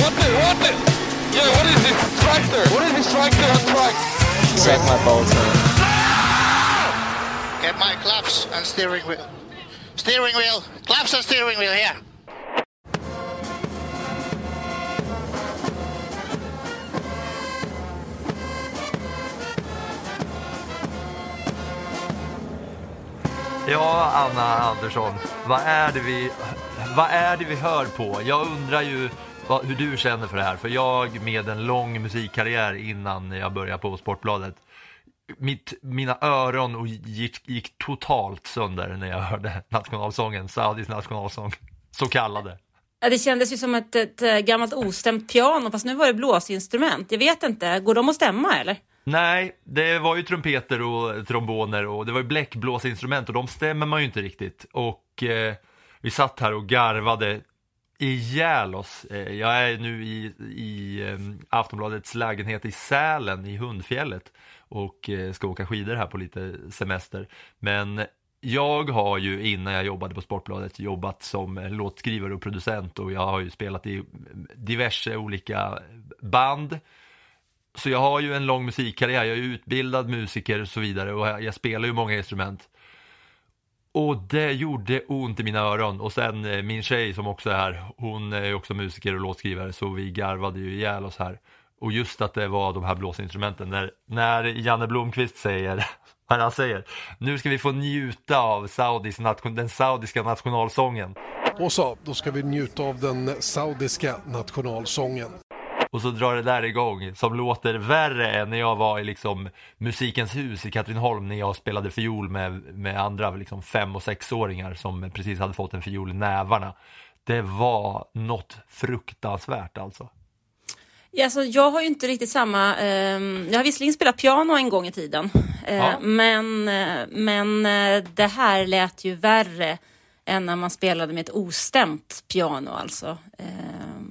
What the, what the? Yeah, what is this tractor? What is this tractor on track? Suck my balls, man. Get my claps and steering wheel. Steering wheel. Claps and steering wheel here. Ja, Anna Andersson, vad är det vi, vad är det vi hör på? Jag undrar ju vad, hur du känner för det här, för jag med en lång musikkarriär innan jag började på Sportbladet, mitt, mina öron och gick, gick totalt sönder när jag hörde nationalsången, Saudis nationalsång, så kallade. Det kändes ju som ett, ett eh, gammalt ostämt piano, fast nu var det blåsinstrument. Jag vet inte, går de att stämma eller? Nej, det var ju trumpeter och tromboner och det var ju bläckblåsinstrument och de stämmer man ju inte riktigt. Och eh, vi satt här och garvade ihjäl oss. Eh, jag är nu i, i ehm, Aftonbladets lägenhet i Sälen i Hundfjället och eh, ska åka skidor här på lite semester. Men jag har ju innan jag jobbade på Sportbladet jobbat som låtskrivare och producent och jag har ju spelat i mm, diverse olika band så jag har ju en lång musikkarriär, jag är utbildad musiker och så vidare och jag spelar ju många instrument. Och det gjorde ont i mina öron och sen eh, min tjej som också är här, hon är också musiker och låtskrivare så vi garvade ju ihjäl oss här. Och just att det var de här blåsinstrumenten, när, när Janne Blomqvist säger, när han säger, nu ska vi få njuta av Saudis nation, den saudiska nationalsången. Och så, då ska vi njuta av den saudiska nationalsången. Och så drar det där igång som låter värre än när jag var i liksom Musikens hus i Katrineholm när jag spelade fiol med, med andra liksom fem och sexåringar som precis hade fått en fiol i nävarna. Det var något fruktansvärt alltså. Ja, alltså, jag har ju inte riktigt samma... Eh, jag har visserligen spelat piano en gång i tiden, eh, Ja. men, eh, men eh, det här lät ju värre än när man spelade med ett ostämt piano alltså. Ehm,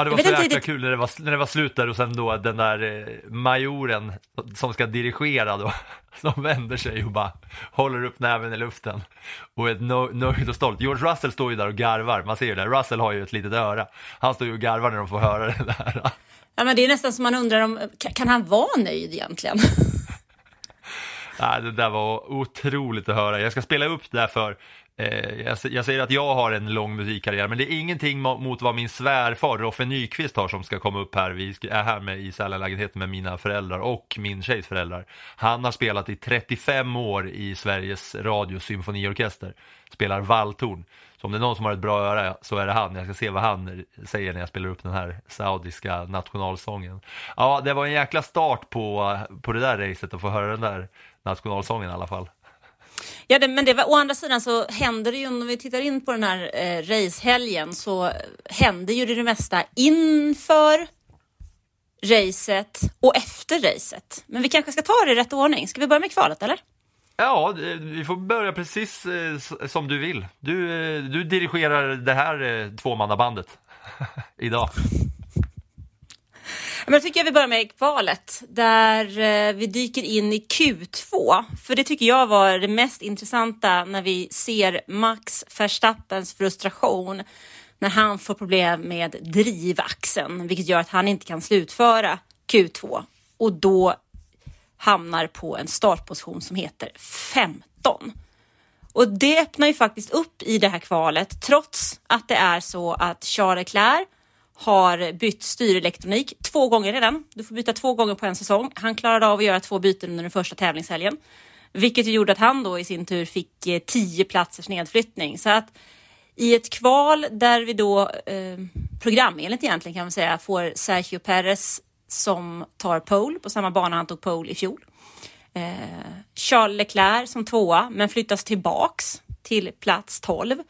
Ja, det var så jäkla riktigt- kul när det, var, när det var slut där och sen då den där eh, majoren som ska dirigera då, som vänder sig och bara håller upp näven i luften och är nö- nöjd och stolt. George Russell står ju där och garvar, man ser ju det, Russell har ju ett litet öra. Han står ju och garvar när de får höra det där. ja, men det är nästan som man undrar om, kan, han vara nöjd egentligen? Nej, det där var otroligt att höra. Jag ska spela upp det där för Eh, jag, säger att jag har en lång musikkarriär men det är ingenting mot vad min svärfar Roffe Nyqvist har som ska komma upp här. Vi är här med i Sälenlägenheten med mina föräldrar och min tjejs föräldrar. Han har spelat i 35 år i Sveriges Radios symfoniorkester. Spelar valthorn. Så om det är någon som har ett bra öra så är det han. Jag ska se vad han säger när jag spelar upp den här saudiska nationalsången. Ja, det var en jäkla start på, på det där racet att få höra den där nationalsången i alla fall. Ja, det, men det var, å andra sidan så händer det ju, om vi tittar in på den här eh, racehelgen, så händer ju det, det mesta inför racet och efter racet. Men vi kanske ska ta det i rätt ordning. Ska vi börja med kvalet, eller? Ja, vi får börja precis eh, som du vill. Du, eh, du dirigerar det här eh, tvåmannabandet idag. Men då tycker jag vi börjar med kvalet där eh, vi dyker in i Q2. För det tycker jag var det mest intressanta när vi ser Max Verstappens frustration när han får problem med drivaxeln, vilket gör att han inte kan slutföra Q2 och då hamnar på en startposition som heter 15. Och det öppnar ju faktiskt upp i det här kvalet trots att det är så att Charles Leclerc har bytt styrelektronik två gånger redan. Du får byta två gånger på en säsong. Han klarade av att göra två byten under den första tävlingshelgen, vilket gjorde att han då i sin tur fick eh, tio platsers nedflyttning. Så att i ett kval där vi då eh, programenligt egentligen kan man säga får Sergio Perez som tar pole på samma bana han tog pole i fjol. Eh, Charles Leclerc som tvåa men flyttas tillbaks till plats 12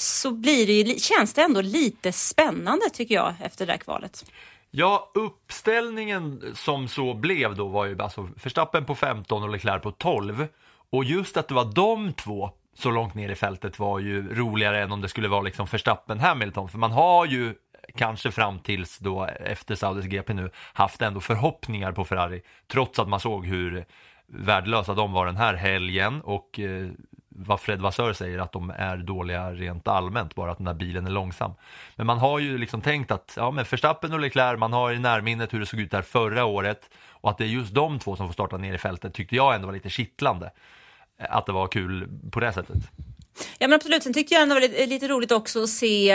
så blir det ju, känns det ändå lite spännande tycker jag efter det där kvalet. Ja, uppställningen som så blev då var ju alltså Verstappen på 15 och Leclerc på 12. Och just att det var de två så långt ner i fältet var ju roligare än om det skulle vara liksom Verstappen Hamilton. För man har ju kanske fram tills då efter Saudis GP nu haft ändå förhoppningar på Ferrari. Trots att man såg hur värdelösa de var den här helgen och eh, vad Fred Vassör säger att de är dåliga rent allmänt, bara att den där bilen är långsam. Men man har ju liksom tänkt att, ja men Verstappen och Leclerc, man har i närminnet hur det såg ut där förra året och att det är just de två som får starta ner i fältet tyckte jag ändå var lite kittlande. Eh, att det var kul på det sättet. Ja men absolut, sen tyckte jag ändå det var lite, lite roligt också att se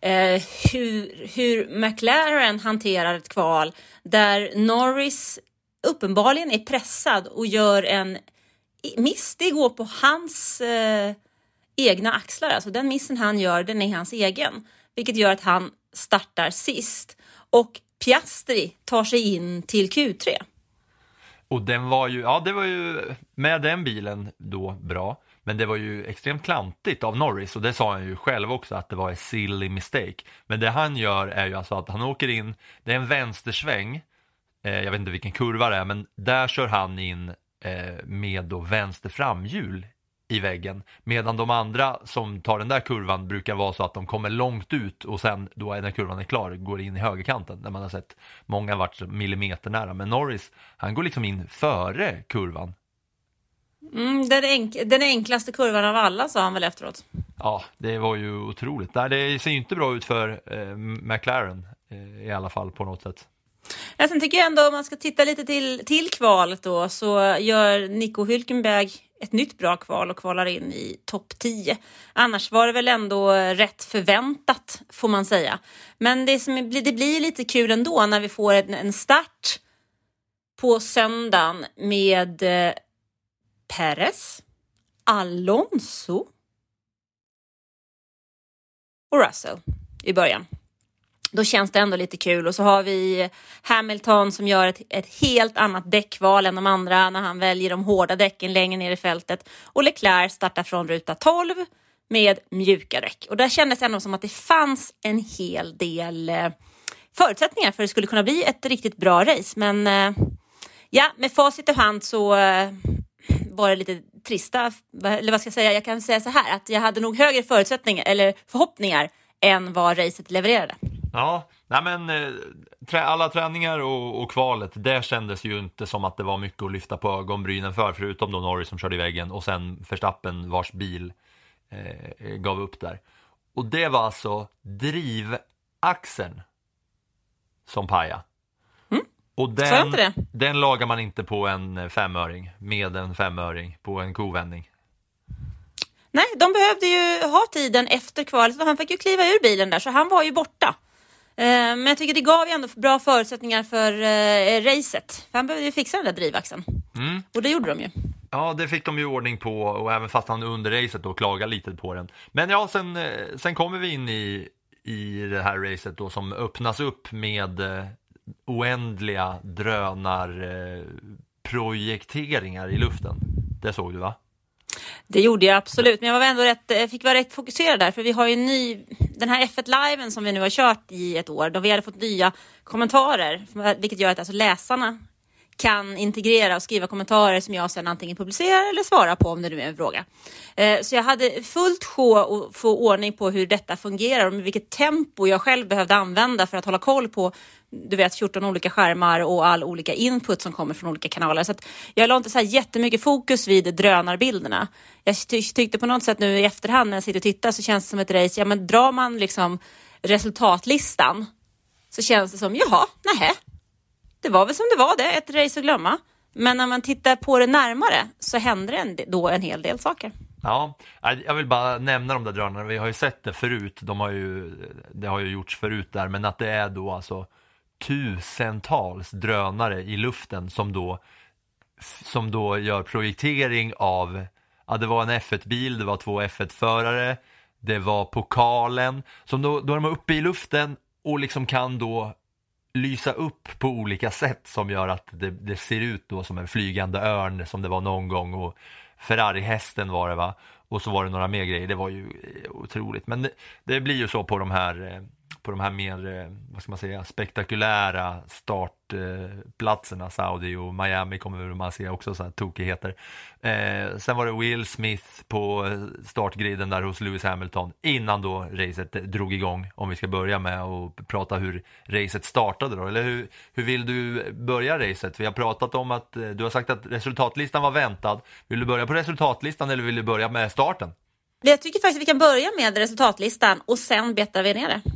eh, hur, hur McLaren hanterar ett kval där Norris uppenbarligen är pressad och gör en miss. Det går på hans eh, egna axlar, alltså den missen han gör den är hans egen. Vilket gör att han startar sist och Piastri tar sig in till Q3. Och den var ju, ja det var ju med den bilen då bra. Men det var ju extremt klantigt av Norris och det sa han ju själv också att det var en silly mistake. Men det han gör är ju alltså att han åker in, det är en vänstersväng, eh, jag vet inte vilken kurva det är, men där kör han in med då vänster framhjul i väggen. Medan de andra som tar den där kurvan brukar vara så att de kommer långt ut och sen då när kurvan är klar går in i högerkanten. Där man har sett många varit millimeter nära. Men Norris, han går liksom in före kurvan. Mm, den, enk den enklaste kurvan av alla sa han väl efteråt. Ja, det var ju otroligt. Nej, det ser ju inte bra ut för eh, McLaren eh, i alla fall på något sätt. Ja, sen tycker jag ändå om man ska titta lite till, till kvalet då så gör Nico Hülkenberg ett nytt bra kval och kvalar in i topp 10. Annars var det väl ändå rätt förväntat får man säga. Men det, som, det blir lite kul ändå när vi får en, en start på söndagen med eh, Perez, Alonso och Russell i början. Då känns det ändå lite kul. Och så har vi Hamilton som gör ett, ett helt annat däckval än de andra när han väljer de hårda däcken längre ner i fältet. Och Leclerc startar från ruta 12 med mjuka däck. Och där kändes det ändå som att det fanns en hel del eh, förutsättningar för att det skulle kunna bli ett riktigt bra race. Men eh, ja, med facit i hand så eh, var det lite trista, eller vad ska jag säga, jag kan säga så här att jag hade nog högre förutsättningar eller förhoppningar än vad racet levererade. Ja, nej men eh, alla träningar och, och kvalet, det kändes ju inte som att det var mycket att lyfta på ögonbrynen för, förutom då Norris som körde i väggen och sen Verstappen vars bil eh, gav upp där. Och det var alltså drivaxeln som paja. Mm. Och den, den lagar man inte på en femöring, med en femöring på en kovändning. Nej, de behövde ju ha tiden efter kvalet och han fick ju kliva ur bilen där så han var ju borta. Eh, Men jag tycker det gav ju ändå bra förutsättningar för eh, racet. För han behövde ju fixa den där drivaxeln. Mm. Och det gjorde de ju. Ja, det fick de ju ordning på och även fast han under racet då klagade lite på den. Men ja, sen, eh, sen kommer vi in i, i det här racet då som öppnas upp med oändliga drönarprojekteringar i luften. Det såg du va? Det gjorde jag absolut, men jag var ändå rätt, eh, fick vara rätt fokuserad där för vi har ju ny, den här F1 liven som vi nu har kört i ett år, då vi hade fått nya kommentarer, vilket gör att alltså läsarna kan integrera och skriva kommentarer som jag sedan antingen publicerar eller svarar på om det nu är en fråga. Eh, så jag hade fullt sjå att få ordning på hur detta fungerar och med vilket tempo jag själv behövde använda för att hålla koll på du vet 14 olika skärmar och all olika input som kommer från olika kanaler. Så att jag la inte så här jättemycket fokus vid drönarbilderna. Jag ty tyckte på något sätt nu i efterhand när jag sitter och tittar så känns det som ett race, ja men drar man liksom resultatlistan så känns det som, jaha, nähä, det var väl som det var det, ett race att glömma. Men när man tittar på det närmare så händer det en, då en hel del saker. Ja, jag vill bara nämna de där drönarna. Vi har ju sett det förut. De har ju, det har ju gjorts förut där, men att det är då alltså tusentals drönare i luften som då, som då gör projektering av, ja det var en F1-bil, det var två F1-förare, det var pokalen, som då, då är de uppe i luften och liksom kan då lysa upp på olika sätt som gör att det, det ser ut då som en flygande örn som det var någon gång och Ferrari-hästen var det va? Och så var det några mer grejer, det var ju eh, otroligt. Men det, det blir ju så på de här eh, på de här mer, eh, vad ska man säga, spektakulära startplatserna, Saudi och Miami kommer man se också så här tokigheter. Eh, sen var det Will Smith på eh, startgriden där hos Lewis Hamilton innan då racet drog igång, om vi ska börja med att prata hur racet startade då, eller hur, hur vill du börja racet? Vi har pratat om att, eh, du har sagt att resultatlistan var väntad. Vill du börja på resultatlistan eller vill du börja med starten? Jag tycker faktiskt att vi kan börja med resultatlistan och sen betar vi ner det.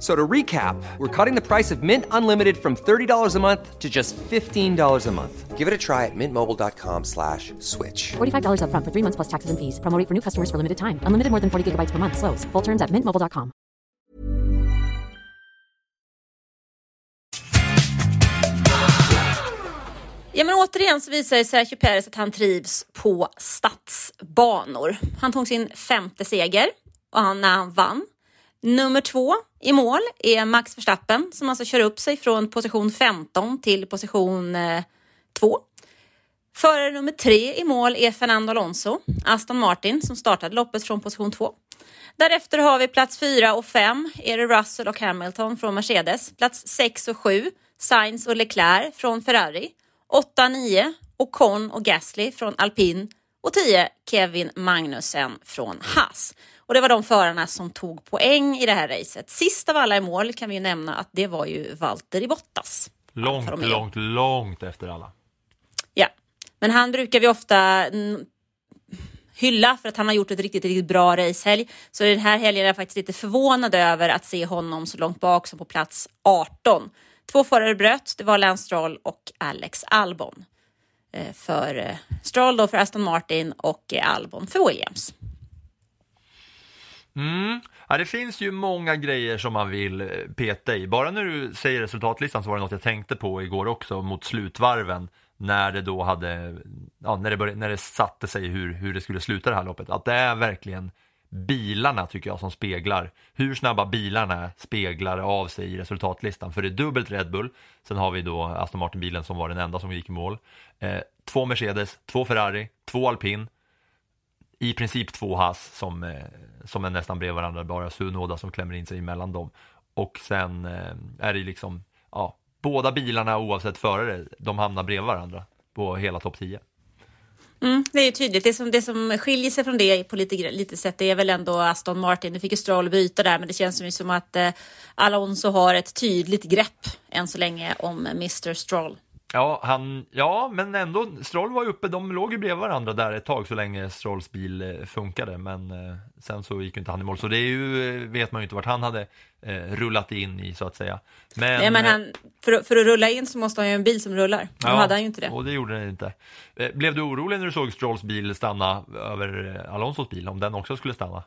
So to recap, we're cutting the price of Mint Unlimited from $30 a month to just $15 a month. Give it a try at mintmobile.com slash switch. $45 upfront for three months plus taxes and fees. Promo rate for new customers for limited time. Unlimited more than 40 gigabytes per month. Slows. Full terms at mintmobile.com. Ja, men återigen så visar Sergio Perez att han trivs på stadsbanor. Han tog sin femte seger och han, när han vann. Nummer två i mål är Max Verstappen som alltså kör upp sig från position 15 till position eh, 2. Förare nummer tre i mål är Fernando Alonso, Aston Martin, som startade loppet från position 2. Därefter har vi plats 4 och 5 är det Russell och Hamilton från Mercedes. Plats 6 och 7 Sainz och Leclerc från Ferrari. 8, 9 Ocon och Gasly från Alpin och 10 Kevin Magnussen från Haas. Och det var de förarna som tog poäng i det här racet. Sist av alla i mål kan vi ju nämna att det var ju Valtteri Bottas. Långt, långt, långt efter alla. Ja, men han brukar vi ofta hylla för att han har gjort ett riktigt, riktigt bra racehelg. Så den här helgen är jag faktiskt lite förvånad över att se honom så långt bak som på plats 18. Två förare bröt, det var Lance Stroll och Alex Albon. Eh, för eh, Stroll då för Aston Martin och eh, Albon för Williams. Mm. Ja, det finns ju många grejer som man vill eh, peta i. Bara när du säger resultatlistan så var det något jag tänkte på igår också mot slutvarven när det då hade, ja, när, det började, när det satte sig hur, hur det skulle sluta det här loppet. Att det är verkligen bilarna tycker jag som speglar hur snabba bilarna speglar av sig i resultatlistan. För det är dubbelt Red Bull, sen har vi då Aston Martin-bilen som var den enda som gick i mål. Eh, två Mercedes, två Ferrari, två Alpin, i princip två Haas som, eh, som är nästan bredvid varandra, bara Sunoda som klämmer in sig emellan dem. Och sen eh, är det liksom, ja, båda bilarna oavsett förare, de hamnar bredvid varandra på hela topp 10. Mm, det är ju tydligt. Det som, det som skiljer sig från det på lite, lite sätt det är väl ändå Aston Martin. Nu fick ju Stroll byta där men det känns ju som att eh, Alonso har ett tydligt grepp än så länge om Mr Stroll. Ja, han, ja, men ändå, Stroll var ju uppe, de låg ju bredvid varandra där ett tag så länge Strolls bil eh, funkade, men eh, sen så gick ju inte han i mål. Så det är ju, eh, vet man ju inte vart han hade eh, rullat in i så att säga. Men, Nej, men han, för, för att rulla in så måste han ju ha en bil som rullar. Då ja, hade han ju inte det. och det gjorde den inte. Eh, blev du orolig när du såg Strolls bil stanna över Alonsos bil, om den också skulle stanna?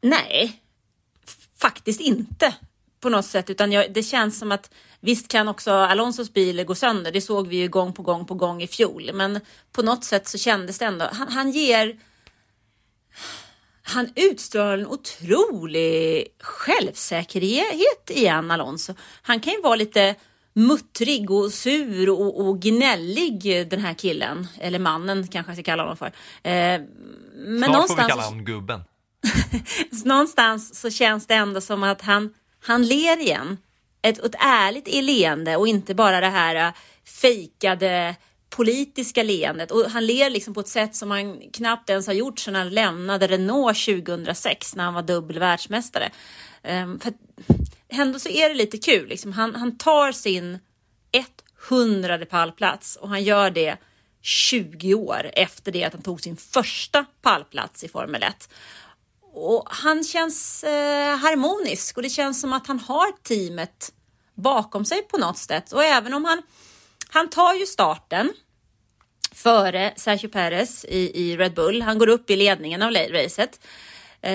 Nej, faktiskt inte på något sätt, utan jag, det känns som att visst kan också Alonsos bil gå sönder. Det såg vi ju gång på gång på gång i fjol, men på något sätt så kändes det ändå. Han, han ger. Han utstrålar en otrolig självsäkerhet igen, Alonso. Han kan ju vara lite muttrig och sur och, och gnällig den här killen, eller mannen kanske jag ska kalla honom för. Eh, men Snart någonstans... får vi kalla honom gubben. någonstans så känns det ändå som att han han ler igen. Ett, ett ärligt leende och inte bara det här äh, fejkade politiska leendet. Och han ler liksom på ett sätt som han knappt ens har gjort sedan han lämnade Renault 2006 när han var dubbel världsmästare. Um, ehm, för ändå så är det lite kul. Liksom. Han, han tar sin 100 pallplats och han gör det 20 år efter det att han tog sin första pallplats i Formel 1 och han känns eh, harmonisk och det känns som att han har teamet bakom sig på något sätt. Och även om han, han tar ju starten före Sergio Perez i, i Red Bull. Han går upp i ledningen av racet. Eh,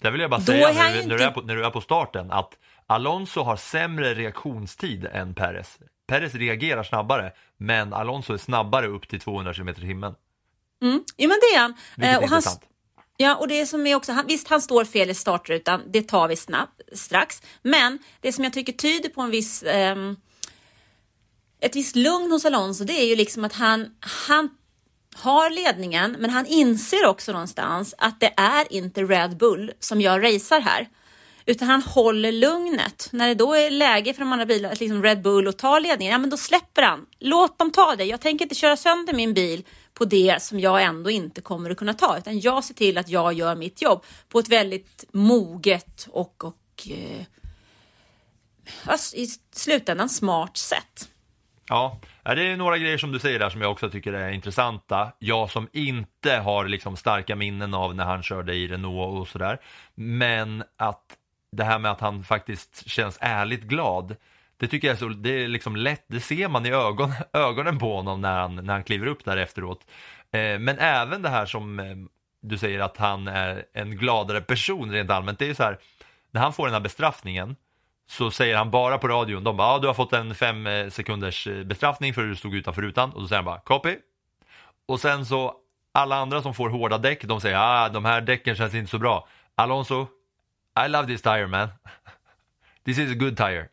Där vill jag bara säga är han när, du- inte- när, du är på, när du är på starten att Alonso har sämre reaktionstid än Perez. Perez reagerar snabbare, men Alonso är snabbare upp till 200 km i timmen. Mm. Jo men det är han. Vilket Eh, är och han intressant. Ja, och det som är också, han, visst han står fel i startrutan, det tar vi snabbt, strax. Men det som jag tycker tyder på en viss, eh, ett visst lugn hos Alonso, det är ju liksom att han, han har ledningen, men han inser också någonstans att det är inte Red Bull som jag racear här. Utan han håller lugnet. När det då är läge för de andra bilarna, att liksom Red Bull och ta ledningen, ja men då släpper han. Låt dem ta det. Jag tänker inte köra sönder min bil på det som jag ändå inte kommer att kunna ta. Utan jag ser till att jag gör mitt jobb på ett väldigt moget och, och eh, alltså, i slutändan smart sätt. Ja, ja, det är några grejer som du säger där som jag också tycker är intressanta. Jag som inte har liksom starka minnen av när han körde i Renault och sådär. Men att det här med att han faktiskt känns ärligt glad. Det tycker jag är så, det är liksom lätt, det ser man i ögon, ögonen på honom när han, när han kliver upp där efteråt. Eh, men även det här som eh, du säger att han är en gladare person rent allmänt. Det är ju så här, när han får den här bestraffningen så säger han bara på radion, de bara, ja, du har fått en fem eh, sekunders eh, bestraffning för att du stod utanför rutan och då säger han bara, copy. Och sen så alla andra som får hårda däck, de säger, ah, de här däcken känns inte så bra. Alonso, I love this tire man. This is a good tire.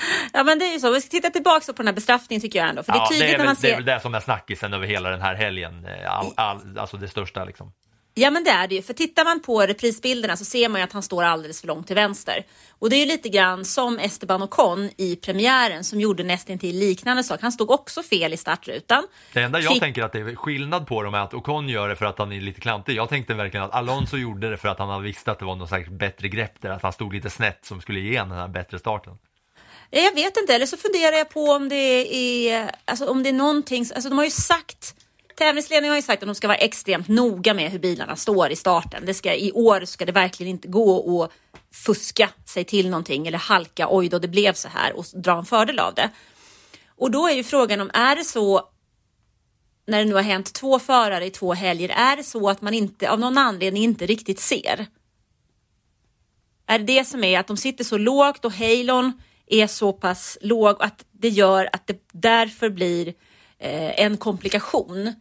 Ja men det är ju så, vi ska titta tillbaka på den här bestraffningen tycker jag ändå. För det är Ja, det, är när väl, man det är ser... väl det som är snackisen över hela den här helgen. eh, All, all, alltså det största liksom. Ja men det är det ju, för tittar man på reprisbilderna så ser man ju att han står alldeles för långt till vänster. Och det är ju lite grann som Esteban Ocon i premiären som gjorde nästintill liknande sak. Han stod också fel i startrutan. Det enda jag Fick- tänker att det är skillnad på dem är att Ocon gör det för att han är lite klantig. Jag tänkte verkligen att Alonso gjorde det för att han visste att det var något slags bättre grepp där, att han stod lite snett som skulle ge den här bättre starten. Eh, jag vet inte, eller så funderar jag på om det är, alltså om det är någonting, alltså de har ju sagt Tävlingsledningen har ju sagt att de ska vara extremt noga med hur bilarna står i starten. Det ska, I år ska det verkligen inte gå att fuska sig till någonting eller halka, oj då det blev så här och dra en fördel av det. Och då är ju frågan om, är det så när det nu har hänt två förare i två helger, är det så att man inte av någon anledning inte riktigt ser? Är det det som är att de sitter så lågt och Halon är så pass låg att det gör att det därför blir eh, en komplikation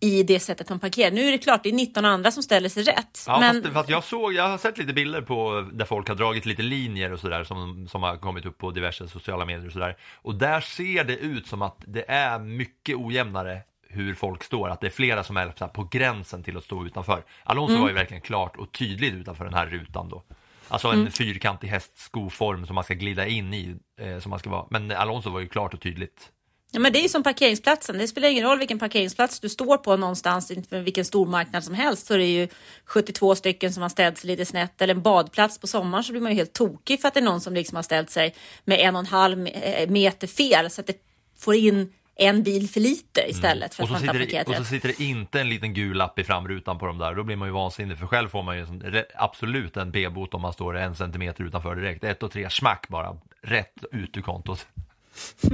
i det sättet de parkerar. Nu är det klart, det är 19 andra som ställer sig rätt. Ja, men fast, fast jag såg, jag har sett lite bilder på där folk har dragit lite linjer och sådär som, som har kommit upp på diverse sociala medier och sådär. Och där ser det ut som att det är mycket ojämnare hur folk står, att det är flera som är på gränsen till att stå utanför. Alonso Mm. var ju verkligen klart och tydligt utanför den här rutan då. Alltså en Mm. fyrkantig hästskoform som man ska glida in i, eh, som man ska vara. Men Alonso var ju klart och tydligt. Ja, men det är ju som parkeringsplatsen. Det spelar ingen roll vilken parkeringsplats du står på någonstans inför vilken stormarknad som helst. Så är det ju 72 stycken som har ställt sig lite snett. Eller en badplats på sommaren så blir man ju helt tokig för att det är någon som liksom har ställt sig med en och en halv eh, meter fel så att det får in en bil för lite istället för Mm. Och att så, sitter det, och så sitter det inte en liten gul lapp i framrutan på de där, då blir man ju vansinnig för själv får man ju sån- absolut en B-bot om man står en centimeter utanför direkt. Ett och tre, smack bara, rätt ut ur kontot.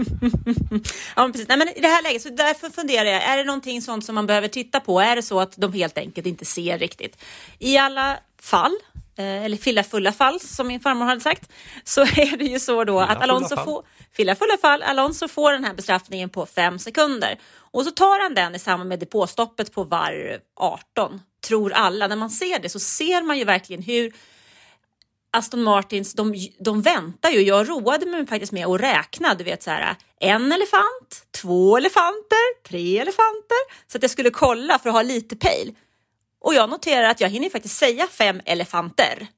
Ja, men precis. Nej, men I det här läget, så därför funderar jag, är det någonting sånt som man behöver titta på? Är det så att de helt enkelt inte ser riktigt? I alla fall, eh, eller fylla fulla fall som min farmor hade sagt, så är det ju så då Fylla att Alonso får, fylla fulla fall, Alonso får den här bestraffningen på fem sekunder och så tar han den i samband med depåstoppet på varv 18, tror alla. När man ser det så ser man ju verkligen hur Aston Martins, de, de väntar ju. Jag roade mig faktiskt med att räkna, du vet så här, en elefant, två elefanter, tre elefanter, så att jag skulle kolla för att ha lite pejl. Och jag noterar att jag hinner faktiskt säga fem elefanter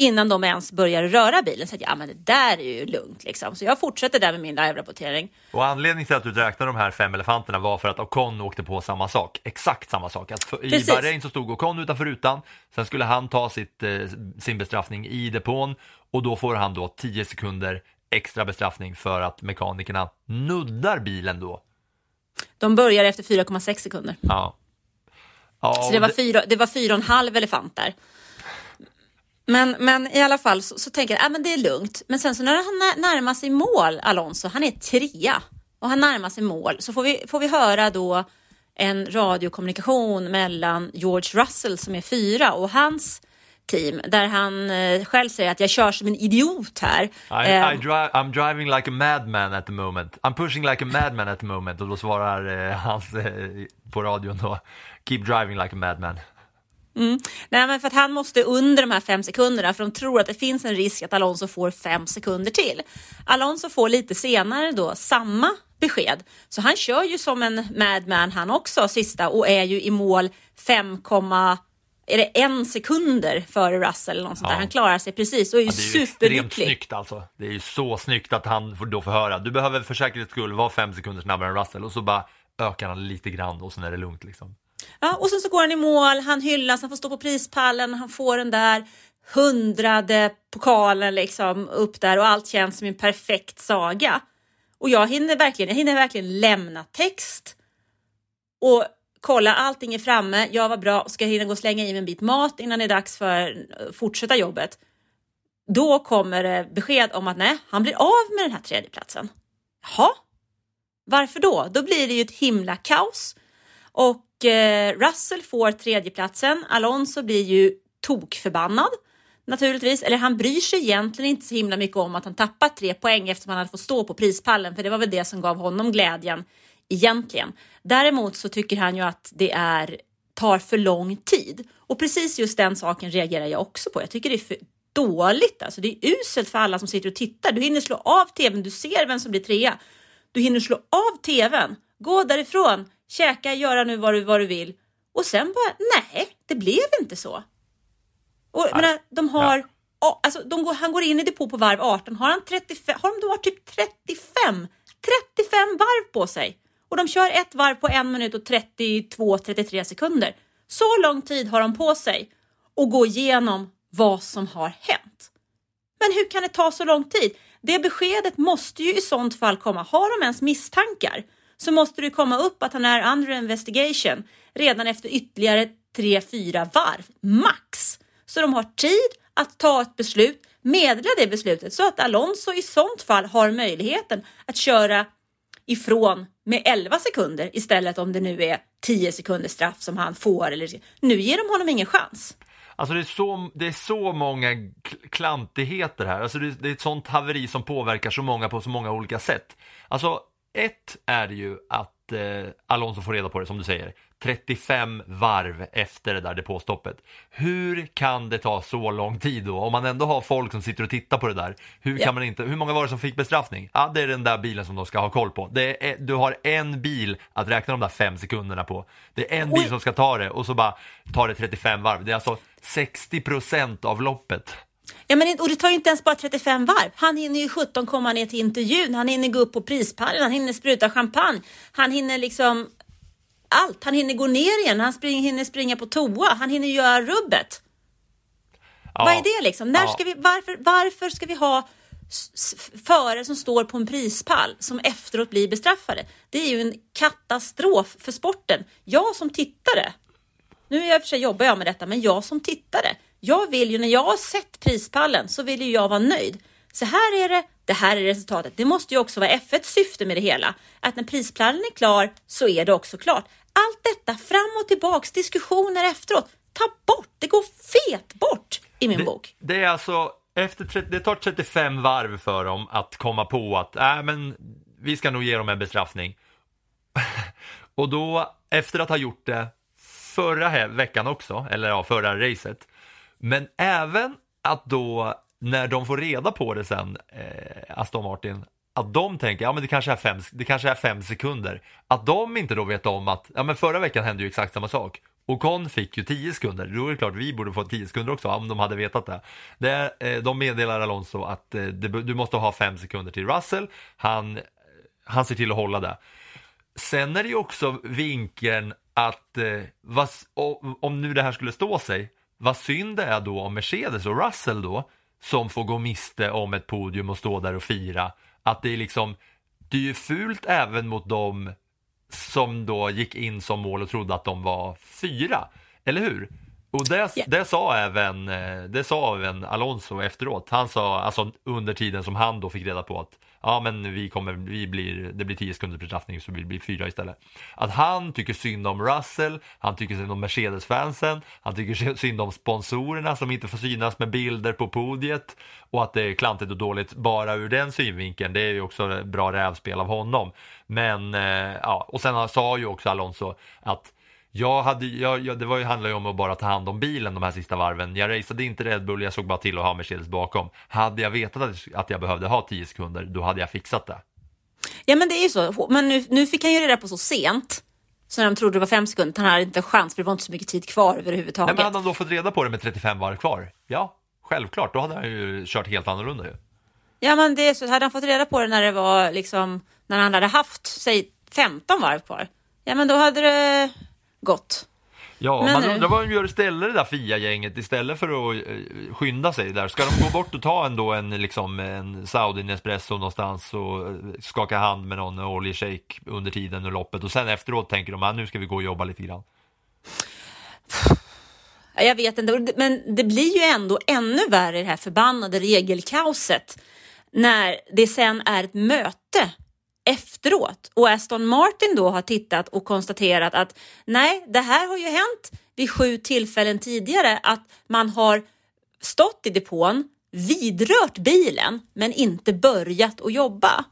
innan de ens börjar röra bilen. Så att, ja, men det där är ju lugnt liksom. Så jag fortsätter där med min live-rapportering. Och anledningen till att du räknade de här fem elefanterna var för att Ocon åkte på samma sak, exakt samma sak. Att för, I. Bahrain så stod Ocon utanför rutan, sen skulle han ta sitt, eh, sin bestraffning i depån och då får han då 10 sekunder extra bestraffning för att mekanikerna nuddar bilen då. De börjar efter 4,6 sekunder. Ja. Ja Så det var, fyra, det var fyra och en halv elefanter. Men, men i alla fall så, så tänker jag att ah, det är lugnt. Men sen så när han när- närmar sig mål, Alonso, han är trea och han närmar sig mål så får vi, får vi höra då en radiokommunikation mellan George Russell som är fyra och hans team där han eh, själv säger att jag kör som en idiot här. I, Eh, I dri- I'm driving like a madman at the moment. I'm pushing like a madman at the moment. Och då svarar eh, hans eh, på radion då, keep driving like a madman. Mm. Nej, men för att han måste under de här fem sekunderna för de tror att det finns en risk att Alonso får fem sekunder till. Alonso får lite senare då samma besked, så han kör ju som en madman han också sista och är ju i mål 5, är det en sekunder före Russell eller något sånt där. Ja. Han klarar sig precis och är ju Ja, det är ju superlycklig. snyggt alltså. Det är ju så snyggt att han får- då får höra, du behöver för säkerhets skull vara fem sekunder snabbare än Russell och så bara ökar han lite grann och sen är det lugnt liksom. Ja, och sen så går han i mål, han hyllas, han får stå på prispallen, han får den där hundrade pokalen liksom upp där och allt känns som en perfekt saga. Och jag hinner verkligen, jag hinner verkligen lämna text och kolla allting är framme, jag var bra, ska jag hinna gå och slänga i mig en bit mat innan det är dags för att fortsätta jobbet. Då kommer det besked om att nej, han blir av med den här tredjeplatsen. Jaha, varför då? Då blir det ju ett himla kaos. Och Eh, Russell får tredjeplatsen. Alonso blir ju tokförbannad naturligtvis. Eller han bryr sig egentligen inte så himla mycket om att han tappat tre poäng eftersom han hade fått stå på prispallen. För det var väl det som gav honom glädjen egentligen. Däremot så tycker han ju att det är, tar för lång tid. Och precis just den saken reagerar jag också på. Jag tycker det är för dåligt. Alltså det är uselt för alla som sitter och tittar. Du hinner slå av tvn, du ser vem som blir trea. Du hinner slå av tvn, gå därifrån, käka, göra nu vad du, vad du vill och sen bara nej, det blev inte så. Och jag menar, de har, ja. alltså, de går, han går in i depå på varv 18, har, han 35, har de varit typ 35, 35 varv på sig och de kör ett varv på en minut och 32-33 sekunder. Så lång tid har de på sig att gå igenom vad som har hänt. Men hur kan det ta så lång tid? Det beskedet måste ju i sånt fall komma. Har de ens misstankar så måste det komma upp att han är under investigation redan efter ytterligare 3-4 varv, max. Så de har tid att ta ett beslut, meddela det beslutet så att Alonso i sånt fall har möjligheten att köra ifrån med 11 sekunder istället om det nu är 10 sekunder straff som han får. Eller, nu ger de honom ingen chans. Alltså det är så, det är så många klantigheter här. Alltså det, det är ett sånt haveri som påverkar så många på så många olika sätt. Alltså ett är ju att eh, Alonso får reda på det som du säger. 35 varv efter det där depåstoppet. Hur kan det ta så lång tid då? Om man ändå har folk som sitter och tittar på det där. Hur, kan Ja. man inte, hur många var det som fick bestraffning? Ja, det är den där bilen som de ska ha koll på. Är, du har en bil att räkna de där fem sekunderna på. Det är en bil som ska ta det och så bara tar det 35 varv. Det är alltså 60 procent av loppet. Ja, men, och det tar ju inte ens bara 35 varv. Han hinner ju 17 komma ner till intervjun, han hinner gå upp på prispallen, han hinner spruta champagne, han hinner liksom allt. Han hinner gå ner igen, han spring, hinner springa på toa, han hinner göra rubbet. Ja. Vad är det liksom? När Ja. ska vi, varför, varför ska vi ha förare som står på en prispall som efteråt blir bestraffade? Det är ju en katastrof för sporten. Jag som tittare, nu är jag för sig jobbar jag med detta, men jag som tittare, jag vill ju när jag har sett prispallen så vill ju jag vara nöjd. Så här är det, det här är resultatet. Det måste ju också vara F1 syfte med det hela. Att när prispallen är klar så är det också klart. Allt detta fram och tillbaks, diskussioner efteråt. Ta bort, det går fet bort i min Det, bok. det är alltså, efter 30, det tar 35 varv för dem att komma på att äh, men vi ska nog ge dem en bestraffning. och då, efter att ha gjort det förra veckan också, eller ja, förra racet, men även att då när de får reda på det sen, eh, Aston Martin, att de tänker, ja men det kanske är fem, det kanske är fem sekunder. Att de inte då vet om att, ja men förra veckan hände ju exakt samma sak. Ocon fick ju 10 sekunder, då är det klart vi borde få 10 sekunder också om de hade vetat det. det eh, de meddelar Alonso att eh, det, du måste ha 5 sekunder till Russell, han, han ser till att hålla det. Sen är det ju också vinkeln att eh, vad, om nu det här skulle stå sig, vad synd det är då om Mercedes och Russell då som får gå miste om ett podium och stå där och fira. Att det är liksom, det är ju fult även mot dem som då gick in som mål och trodde att de var fyra. Eller hur? Och det, det, sa även, eh, det sa även Alonso efteråt. Han sa, alltså under tiden som han då fick reda på att ja men vi kommer, vi blir, det blir 10 sekunders bestraffning så vi blir fyra istället. Att han tycker synd om Russell, han tycker synd om Mercedes-fansen, han tycker synd om sponsorerna som inte får synas med bilder på podiet och att det är klantigt och dåligt bara ur den synvinkeln. Det är ju också bra rävspel av honom. Men eh, ja, och sen sa ju också Alonso att jag hade, jag, jag, det var ju, handlade ju om att bara ta hand om bilen de här sista varven. Jag raceade inte Red Bull, jag såg bara till att ha Mercedes bakom. Hade jag vetat att, att jag behövde ha 10 sekunder, då hade jag fixat det. Ja men det är ju så, men nu, nu fick han ju reda på så sent. Så när de trodde det var fem sekunder, han hade inte en chans för det var inte så mycket tid kvar överhuvudtaget. Nej, men hade han då fått reda på det med 35 varv kvar? Ja, självklart, då hade han ju kört helt annorlunda ju. Ja men det är så, hade han fått reda på det när det var liksom, när han hade haft, säg 15 varv kvar. Ja men då hade det gått. Ja, Men man undrar vad de gör istället det där FIA-gänget istället för att eh, skynda sig där. Ska de gå bort och ta ändå en, liksom, en Saudi Nespresso någonstans och eh, skaka hand med någon oljeshejk under tiden och loppet och sen efteråt tänker de att nu ska vi gå och jobba lite grann. Jag vet inte, men det blir ju ändå ännu värre det här förbannade regelkaoset när det sen är ett möte efteråt och Aston Martin då har tittat och konstaterat att nej, det här har ju hänt vid sju tillfällen tidigare att man har stått i depån, vidrört bilen men inte börjat att jobba.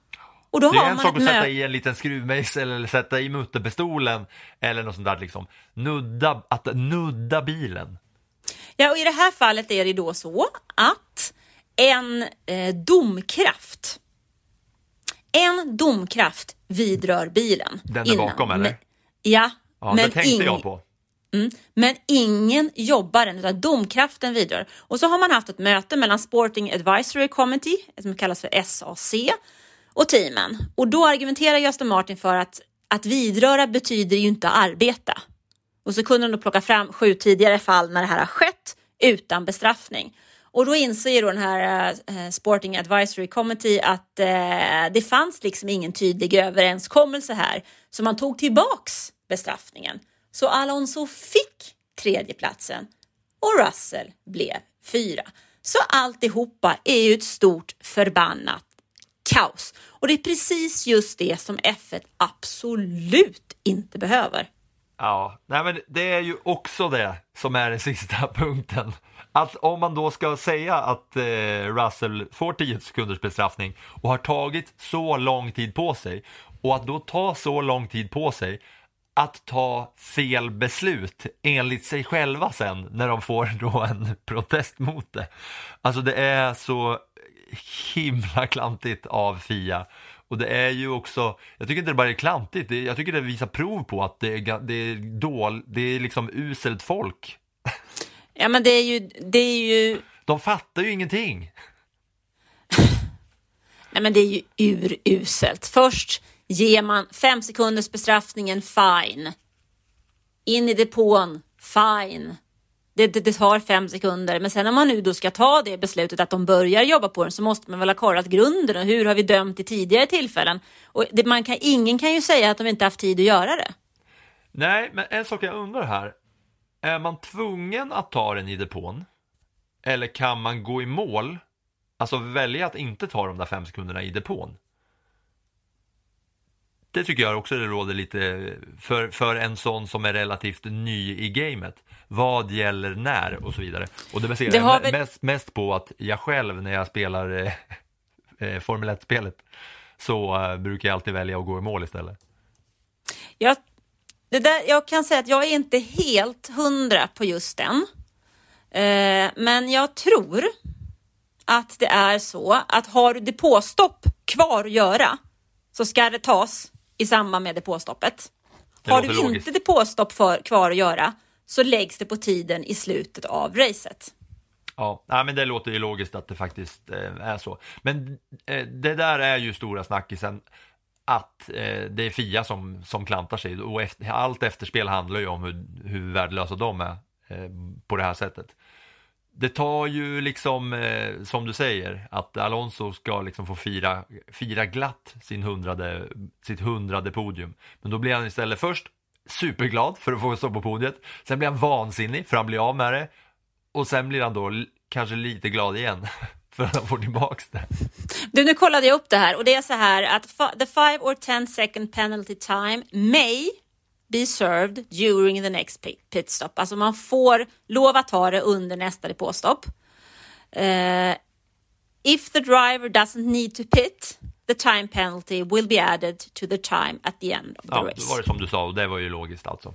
Och då det är har en sak att sätta i en liten skruvmejsel eller sätta i mutterpistolen eller något sånt där liksom. Nudda, att nudda bilen. Ja, och i det här fallet är det då så att en eh, domkraft en domkraft vidrör bilen. Den där bakom eller? Men, ja. ja men det tänkte jag på. Mm, men ingen jobbar än, utan domkraften vidrör. Och så har man haft ett möte mellan Sporting Advisory Committee, som kallas för SAC, och teamen. Och då argumenterar Gösta Martin för att att vidröra betyder ju inte arbeta. Och så kunde de då plocka fram sju tidigare fall när det här har skett utan bestraffning. Och då inser då den här eh, Sporting Advisory Committee att eh, det fanns liksom ingen tydlig överenskommelse här, så man tog tillbaks bestraffningen. Så Alonso fick tredjeplatsen och Russell blev fyra. Så alltihopa är ju ett stort förbannat kaos. Och det är precis just det som F1 absolut inte behöver. Ja, nej men det är ju också det som är den sista punkten att om man då ska säga att eh, Russell får 10 sekunders bestraffning och har tagit så lång tid på sig och att då ta så lång tid på sig att ta fel beslut enligt sig själva sen när de får då en protest mot det. Alltså det är så himla klantigt av Fia. Och det är ju också, jag tycker inte det bara är klantigt, jag tycker det visar prov på att det är, det är, dål, det är liksom uselt folk Ja men det är ju, det är ju... De fattar ju ingenting. Nej men det är ju uruselt. Först ger man fem sekunders bestraffningen, fine. In i depån, fine. Det, det, det, tar fem sekunder, men sen om man nu då ska ta det beslutet att de börjar jobba på den så måste man väl ha kollat grunden och hur har vi dömt i tidigare tillfällen? Och det, man kan, ingen kan ju säga att de inte haft tid att göra det. Nej, men en sak jag undrar här. Är man tvungen att ta den i depån? Eller kan man gå i mål? Alltså välja att inte ta de där fem sekunderna i depån? Det tycker jag också det råder lite för, för en sån som är relativt ny i gamet. Vad gäller när och så vidare. Och det baserar jag väl... mest, mest, på att jag själv när jag spelar eh, eh Formel 1-spelet så eh, brukar jag alltid välja att gå i mål istället. Jag det där, jag kan säga att jag är inte helt hundra på just den. Eh, men jag tror att det är så att har du depåstopp kvar att göra så ska det tas i samband med depåstoppet. Det har du logiskt. inte depåstopp för, kvar att göra så läggs det på tiden i slutet av racet. Ja, nej, men det låter ju logiskt att det faktiskt eh, är så. Men eh, det där är ju stora snackisen att eh, det är Fia som, som klantar sig och efter, allt efterspel handlar ju om hur, hur värdelösa de är eh, på det här sättet. Det tar ju liksom, eh, som du säger, att Alonso ska liksom få fira, fira glatt sin hundrade, sitt hundrade podium. Men då blir han istället först superglad för att få stå på podiet. Sen blir han vansinnig för han blir av med det. Och sen blir han då kanske lite glad igen för att han får tillbaks det. Du, nu kollade jag upp det här och det är så här att the 5 or 10 second penalty time may be served during the next pi- pit stop. Alltså man får lov att ta det under nästa depåstopp. Eh, if the driver doesn't need to pit, the time penalty will be added to the time at the end of the Ja, race. var det som du sa och det var ju logiskt alltså.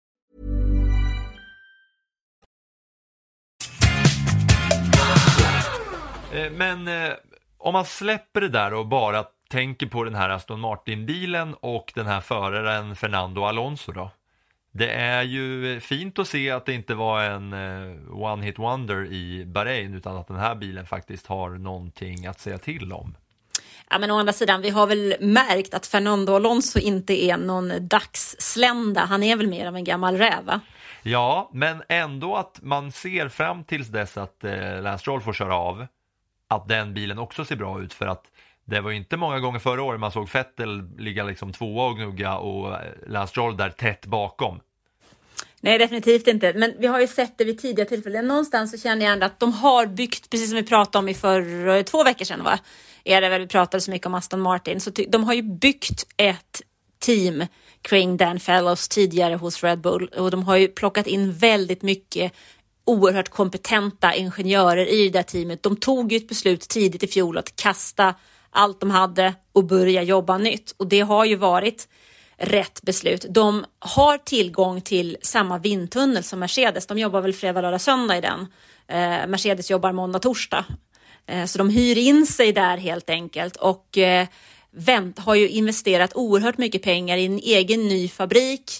Men eh, om man släpper det där och bara tänker på den här Aston Martin-bilen och den här föraren Fernando Alonso då. Det är ju fint att se att det inte var en eh, one hit wonder i Bahrain utan att den här bilen faktiskt har någonting att säga till om. Ja, men å andra sidan, vi har väl märkt att Fernando Alonso inte är någon dagsslända. Han är väl mer av en gammal räv, va? Ja, men ändå att man ser fram tills dess att eh, Lance Stroll får köra av att den bilen också ser bra ut för att det var ju inte många gånger förra året man såg Vettel ligga liksom tvåa och gnugga och eh, Lance Stroll där tätt bakom. Nej, definitivt inte. Men vi har ju sett det vid tidigare tillfällen. Någonstans så känner jag ändå att de har byggt, precis som vi pratade om i för eh, två veckor sedan, va? Är det väl vi pratade så mycket om Aston Martin. Så de har ju byggt ett team kring Dan Fellows tidigare hos Red Bull och de har ju plockat in väldigt mycket oerhört kompetenta ingenjörer i det där teamet. De tog ju ett beslut tidigt i fjol att kasta allt de hade och börja jobba nytt och det har ju varit rätt beslut. De har tillgång till samma vindtunnel som Mercedes. De jobbar väl fredag, lördag, söndag i den. Eh, Mercedes jobbar måndag, torsdag. Eh, så de hyr in sig där helt enkelt och eh, vänt, har ju investerat oerhört mycket pengar i en egen ny fabrik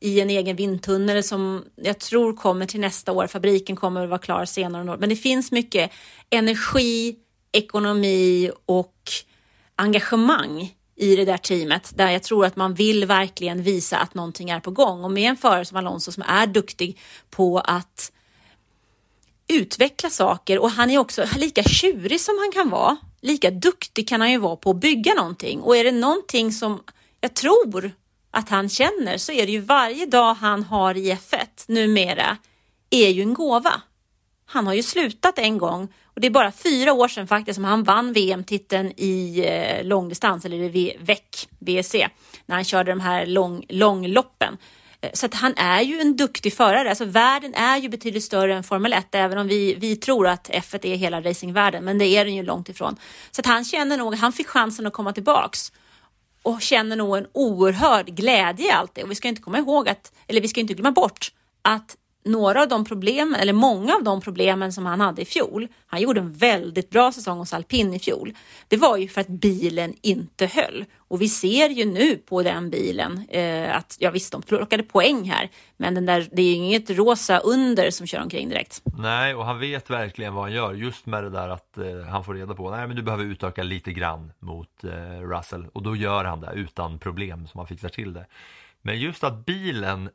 i en egen vindtunnel som jag tror kommer till nästa år. Fabriken kommer att vara klar senare. Men det finns mycket energi, ekonomi och engagemang i det där teamet där jag tror att man vill verkligen visa att någonting är på gång och med en förare som Alonso som är duktig på att utveckla saker och han är också lika tjurig som han kan vara. Lika duktig kan han ju vara på att bygga någonting och är det någonting som jag tror att han känner så är det ju varje dag han har i F1 numera är ju en gåva. Han har ju slutat en gång och det är bara fyra år sedan faktiskt som han vann VM-titeln i eh, långdistans eller i VEC, VEC, när han körde de här lång, långloppen. Eh, så att han är ju en duktig förare. Alltså världen är ju betydligt större än Formel 1, även om vi, vi tror att F1 är hela racingvärlden, men det är den ju långt ifrån. Så att han känner nog, han fick chansen att komma tillbaks och känner nog en oerhörd glädje i allt det. Och vi ska inte komma ihåg att, eller vi ska inte glömma bort att några av de problem eller många av de problemen som han hade i fjol, han gjorde en väldigt bra säsong hos alpin i fjol, det var ju för att bilen inte höll. Och vi ser ju nu på den bilen eh, att, ja visst, de plockade poäng här, men den där, det är ju inget rosa under som kör omkring direkt. Nej, och han vet verkligen vad han gör just med det där att eh, han får reda på, nej men du behöver utöka lite grann mot eh, Russell och då gör han det utan problem som han fixar till det. Men just att bilen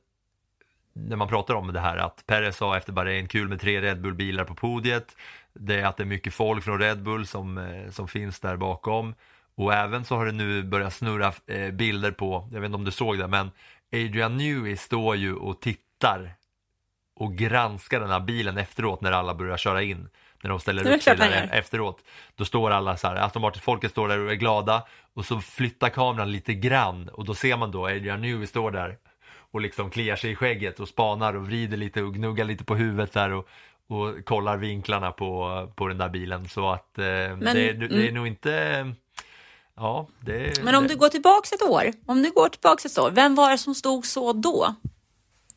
när man pratar om det här att Perez sa efter Bahrain, kul med tre Red Bull-bilar på podiet. Det är att det är mycket folk från Red Bull som, eh, som finns där bakom. Och även så har det nu börjat snurra eh, bilder på, jag vet inte om du såg det, men Adrian Newey står ju och tittar och granskar den här bilen efteråt när alla börjar köra in. När de ställer upp gör. efteråt. Då står alla så här, Aston Martin-folket står där och är glada och så flyttar kameran lite grann och då ser man då Adrian Newey står där och liksom kliar sig i skägget och spanar och vrider lite och gnuggar lite på huvudet där och, och kollar vinklarna på, på den där bilen så att eh, det, det är mm. nog inte Ja, det Men om det, du går tillbaks ett år, om du går tillbaks ett år, vem var det som stod så då?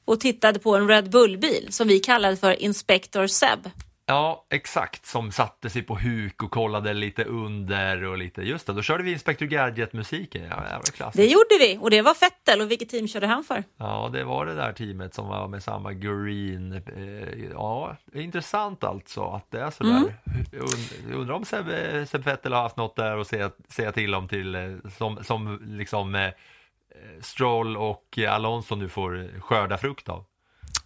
Och tittade på en Red Bull-bil som vi kallade för Inspector Seb. Ja, exakt. Som satte sig på huk och kollade lite under och lite, just det, då körde vi Inspector Gadget-musiken. Ja, jävla klassiskt. Det gjorde vi och det var Fettel och vilket team körde han för? Ja, det var det där teamet som var med samma green. Eh, Ja, intressant alltså att det är sådär. Mm. Und- Undrar om Seb, Seb Vettel har haft något där att säga, säga till om till, eh, som, som liksom eh, Stroll och Alonso nu får skörda frukt av.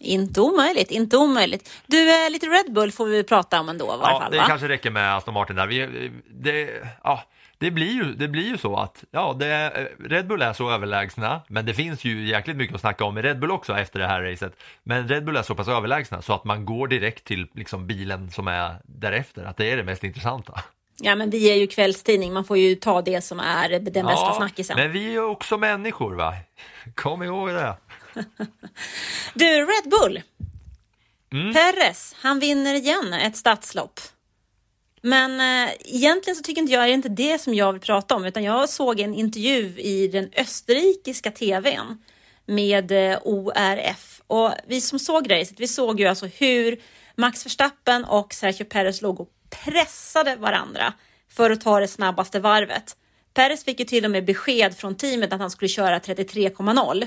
Inte omöjligt, inte omöjligt. Du, eh, lite Red Bull får vi prata om ändå i varje Ja, fall det va? kanske räcker med Aston Martin där. Vi, det, ja, det, blir ju, det blir ju så att ja, det, Red Bull är så överlägsna, men det finns ju jäkligt mycket att snacka om i Red Bull också efter det här racet. Men Red Bull är så pass överlägsna så att man går direkt till liksom, bilen som är därefter, att det är det mest intressanta. Ja, men vi är ju kvällstidning, man får ju ta det som är den bästa snackisen. men vi är ju också människor va? Kom ihåg det. Du, Red Bull. Mm. Perez, han vinner igen ett stadslopp. Men eh, egentligen så tycker inte jag det är inte det som jag vill prata om, utan jag såg en intervju i den österrikiska tvn med eh, ORF. Och vi som såg racet, vi såg ju alltså hur Max Verstappen och Sergio Perez låg och pressade varandra för att ta det snabbaste varvet. Perez fick ju till och med besked från teamet att han skulle köra 33,0.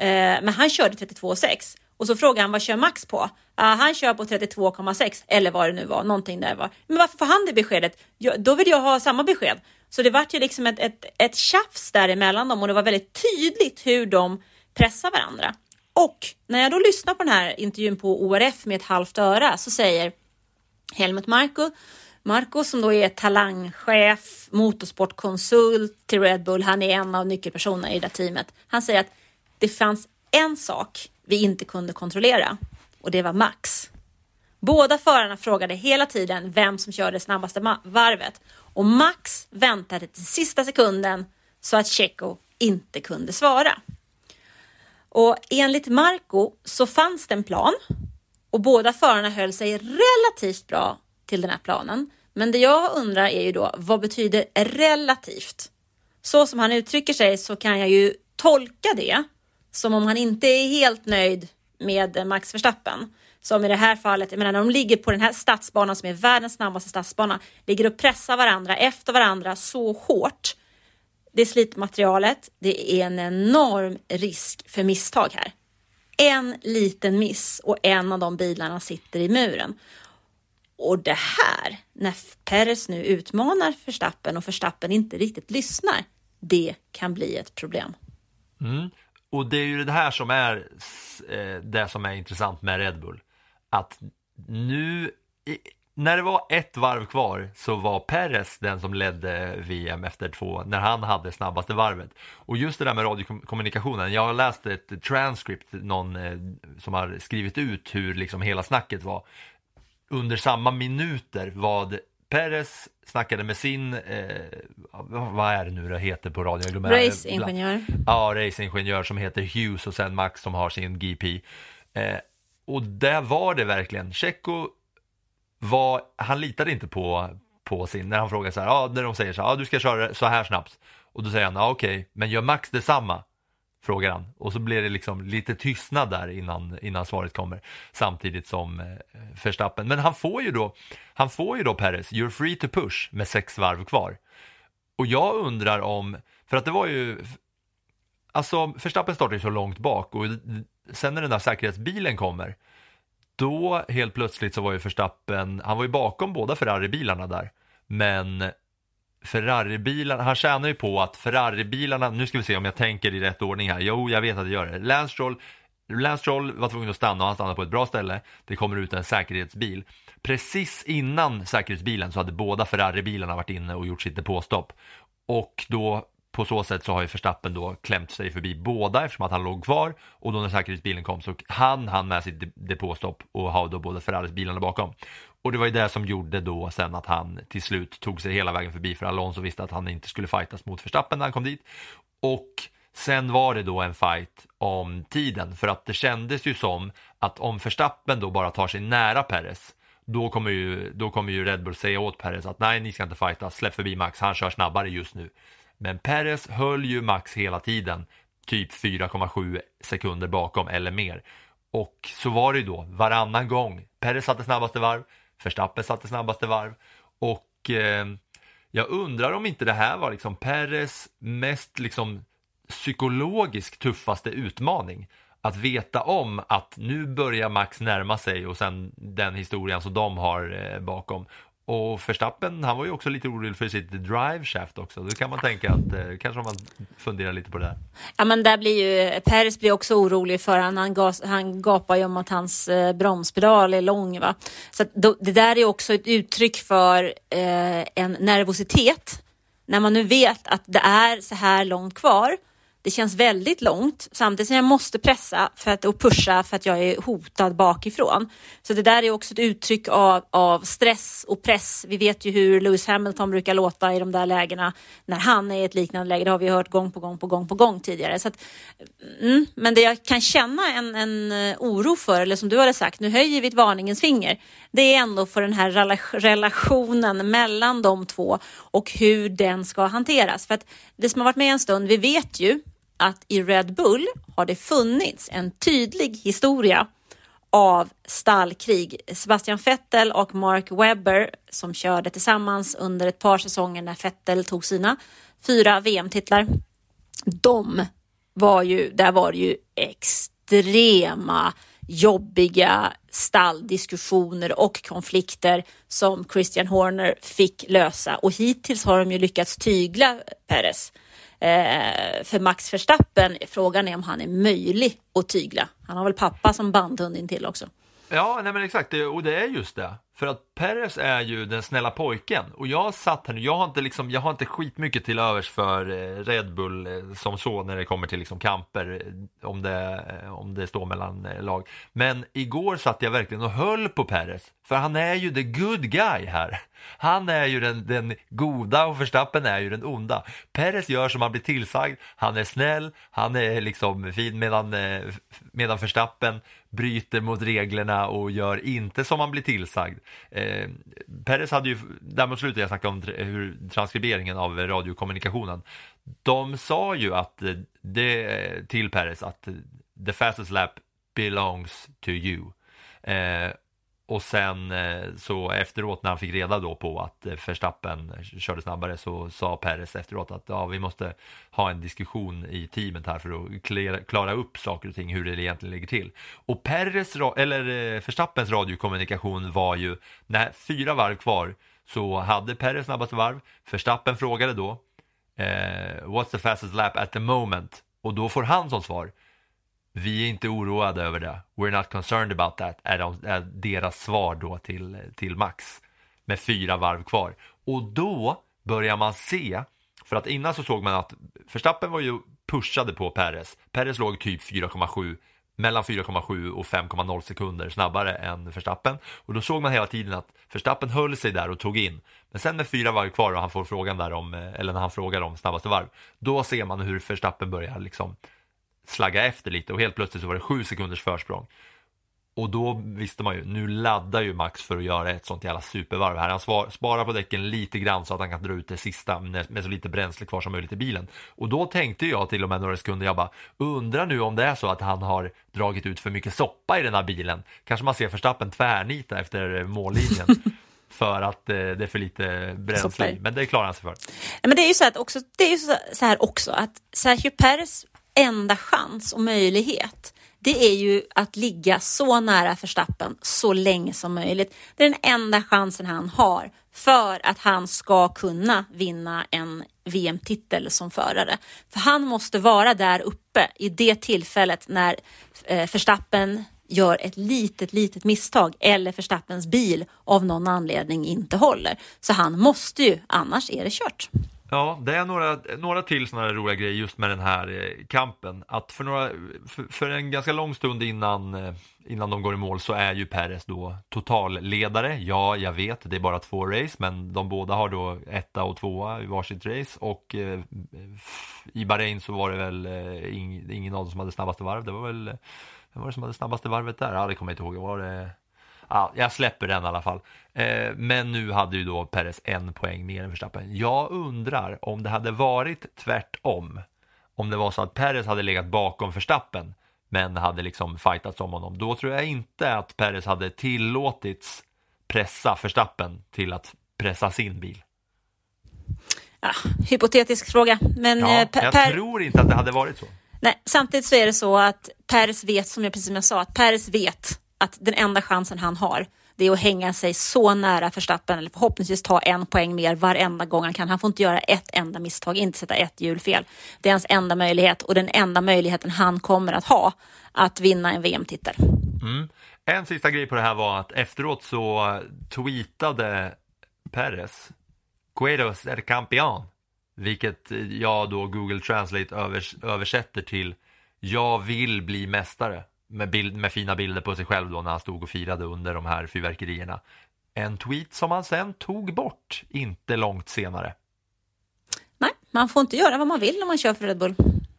Eh, men han körde 32,6 och så frågade han vad kör Max på? Ja, han kör på 32,6 eller vad det nu var, någonting där var. Men varför får han det beskedet? Jag, då vill jag ha samma besked. Så det vart ju liksom ett, ett, ett tjafs däremellan dem och det var väldigt tydligt hur de pressar varandra. Och när jag då lyssnar på den här intervjun på ORF med ett halvt öra så säger Helmut Marko, Marco som då är talangchef, motorsportkonsult till Red Bull. Han är en av nyckelpersonerna i det där teamet. Han säger att det fanns en sak vi inte kunde kontrollera och det var Max. Båda förarna frågade hela tiden vem som körde snabbaste varvet och Max väntade till sista sekunden så att Checo inte kunde svara. Och enligt Marco så fanns det en plan och båda förarna höll sig relativt bra till den här planen. Men det jag undrar är ju då, vad betyder relativt? Så som han uttrycker sig så kan jag ju tolka det som om han inte är helt nöjd med Max Verstappen. Som i det här fallet, jag menar när de ligger på den här stadsbanan som är världens snabbaste stadsbana, ligger och pressar varandra efter varandra så hårt. Det är slitmaterialet, det är en enorm risk för misstag här. En liten miss och en av de bilarna sitter i muren. Och det här, när Perez nu utmanar Verstappen och Verstappen inte riktigt lyssnar, det kan bli ett problem. Mm. Och det är ju det här som är eh, det som är intressant med Red Bull. Att nu, när det var ett varv kvar så var Perez den som ledde VM efter två, när han hade snabbaste varvet. Och just det där med radiokommunikationen, jag har läst ett transcript, någon eh, som har skrivit ut hur liksom hela snacket var. Under samma minuter vad Perez snackade med sin, eh, vad är det nu det heter på radion? Jag glömmer- Raceingenjör. Ja, raceingenjör som heter Hughes och sen Max som har sin GP. Eh, och där var det verkligen, Checo var, han litade inte på, på sin, när han frågar så här, ja, när de säger så här, ja, du ska köra så här snabbt. Och då säger han, ja okej, men gör Max detsamma? Frågar han. Och så blir det liksom lite tystnad där innan, innan svaret kommer. Samtidigt som eh, Verstappen. Men han får ju då, han får ju då Perez, you're free to push med sex varv kvar. Och jag undrar om, för att det var ju, alltså Verstappen startar ju så långt bak och sen när den där säkerhetsbilen kommer, då helt plötsligt så var ju Verstappen, han var ju bakom båda Ferrari-bilarna där, men Ferrari-bilarna, han tjänar ju på att Ferrari-bilarna, nu ska vi se om jag tänker i rätt ordning här, jo jag vet att jag gör det. Lance Stroll, Lance Stroll var tvungen att stanna och han stannade på ett bra ställe. Det kommer ut en säkerhetsbil. Precis innan säkerhetsbilen så hade båda Ferrari-bilarna varit inne och gjort sitt depåstopp. Och då på så sätt så har ju Verstappen då klämt sig förbi båda eftersom att han låg kvar och då när säkerhetsbilen kom så han han med sitt depåstopp och har då båda Ferraris bilarna bakom. Och det var ju det som gjorde då sen att han till slut tog sig hela vägen förbi för Alonso visste att han inte skulle fightas mot Verstappen när han kom dit. Och sen var det då en fight om tiden för att det kändes ju som att om Verstappen då bara tar sig nära Perez då kommer, ju, då kommer ju Red Bull säga åt Perez att nej, ni ska inte fighta, släpp förbi Max, han kör snabbare just nu. Men Perez höll ju Max hela tiden, typ 4,7 sekunder bakom eller mer. Och så var det ju då, varannan gång. Perez satte snabbaste varv, Verstappen satte snabbaste varv och eh, jag undrar om inte det här var liksom Peres mest liksom psykologiskt tuffaste utmaning. Att veta om att nu börjar Max närma sig och sen den historien som de har eh, bakom. Och Verstappen, han var ju också lite orolig för sitt drive shaft också. Då kan man tänka att eh, kanske man funderar lite på det där. Ja men där blir ju, Peres blir också orolig för han, han, gas, han gapar ju om att hans eh, bromspedal är lång va. Så att då, det där är också ett uttryck för eh, en nervositet. När man nu vet att det är så här långt kvar det känns väldigt långt samtidigt som jag måste pressa för att, och pusha för att jag är hotad bakifrån. Så det där är också ett uttryck av, av stress och press. Vi vet ju hur Lewis Hamilton brukar låta i de där lägena när han är i ett liknande läge. Det har vi hört gång på gång på gång på gång tidigare. Så att, mm, men det jag kan känna en, en eh, oro för, eller som du hade sagt, nu höjer vi ett varningens finger. Det är ändå för den här relationen mellan de två och hur den ska hanteras. För att det som har varit med en stund, vi vet ju att i Red Bull har det funnits en tydlig historia av stallkrig. Sebastian Vettel och Mark Webber som körde tillsammans under ett par säsonger när Vettel tog sina fyra VM-titlar. De var ju, där var det ju extrema jobbiga stalldiskussioner och konflikter som Christian Horner fick lösa och hittills har de ju lyckats tygla Perez. Eh, för Max Verstappen, frågan är om han är möjlig att tygla. Han har väl pappa som bandhund intill också. Ja, nej men exakt, och det är just det. För att Perez är ju den snälla pojken och jag satt här nu, jag har inte liksom, jag har inte skitmycket till övers för eh, Red Bull eh, som så när det kommer till liksom kamper eh, om det, om det står mellan lag. Men igår satt jag verkligen och höll på Perez, för han är ju the good guy här. Han är ju den, den goda och Verstappen är ju den onda. Perez gör som han blir tillsagd, han är snäll, han är liksom fin medan, medan Verstappen bryter mot reglerna och gör inte som han blir tillsagd. Eh, Peres hade ju, där mot slutet jag snackade om hur transkriberingen av radiokommunikationen. De sa ju att eh, det eh, till Peres att eh, the fastest lap belongs to you. Eh, och sen eh, så efteråt när han fick reda då på att eh, Verstappen körde snabbare så sa Perez efteråt att ja, vi måste ha en diskussion i teamet här för att klara upp saker och ting hur det egentligen ligger till. Och Perez, eller eh, Verstappens radiokommunikation var ju när fyra varv kvar så hade Perez snabbaste varv. Verstappen frågade då eh, What's the fastest lap at the moment? Och då får han som svar vi är inte oroade över det. We're not concerned about that, är, de, är deras svar då till, till Max med fyra varv kvar. Och då börjar man se, för att innan så såg man att Verstappen var ju pushade på Perez. Perez låg typ 4,7 mellan 4,7 och 5,0 sekunder snabbare än Verstappen. Och då såg man hela tiden att Verstappen höll sig där och tog in. Men sen med fyra varv kvar och han får frågan där om, eh, eller när han frågar om snabbaste varv, då ser man hur Verstappen börjar liksom slagga efter lite och helt plötsligt så var det sju sekunders försprång. Och då visste man ju, nu laddar ju Max för att göra ett sånt jävla supervarv här. Han sparar på däcken lite grann så att han kan dra ut det sista med så lite bränsle kvar som möjligt i bilen. Och då tänkte jag till och med några sekunder, jag bara undrar nu om det är så att han har dragit ut för mycket soppa i den här bilen. Kanske man ser Förstappen tvärnita efter mållinjen. för att eh, det är för lite bränsle i, men det klarar han sig för. men det är ju så, att också, det är ju så här också att Sergio Perez enda chans och möjlighet det är ju att ligga så nära Verstappen så länge som möjligt. Det är den enda chansen han har för att han ska kunna vinna en VM-titel som förare. För han måste vara där uppe i det tillfället när förstappen Verstappen gör ett litet, litet misstag eller Verstappens bil av någon anledning inte håller. Så han måste ju, annars är det kört. Ja, det är några, några till sådana här roliga grejer just med den här eh, kampen. Att för, några, för, för, en ganska lång stund innan, eh, innan de går i mål så är ju Perez då totalledare. Ja, jag vet, det är bara två race, men de båda har då etta och tvåa i varsitt race. Och eh, i Bahrain så var det väl eh, ing, ingen av dem som hade snabbaste varv. Det var väl, vem var det som hade snabbaste varvet där? Ja, det kommer jag inte ihåg. Var det ja, jag släpper den i alla fall. Eh, men nu hade ju då Perez en poäng mer än Verstappen. Jag undrar om det hade varit tvärtom. Om det var så att Perez hade legat bakom Verstappen men hade liksom fightats om honom. Då tror jag inte att Perez hade tillåtits pressa Verstappen till att pressa sin bil? Ja, hypotetisk fråga. Men Ja, eh, jag Per, tror inte att det hade varit så. nej, samtidigt så är det så att Peres vet, som jag precis som jag sa, att Peres vet att den enda chansen han har det är att hänga sig så nära Verstappen eller förhoppningsvis ta en poäng mer varenda gång han kan. Han får inte göra ett enda misstag, inte sätta ett hjul fel. Det är hans enda möjlighet och den enda möjligheten han kommer att ha att vinna en VM-titel. Mm. En sista grej på det här var att efteråt så tweetade Perez Guedos är campion, vilket jag då Google Translate övers översätter till jag vill bli mästare med, bild, med fina bilder på sig själv då när han stod och firade under de här fyrverkerierna. En tweet som han sen tog bort inte långt senare. Nej, man får inte göra vad man vill när man kör för Red Bull.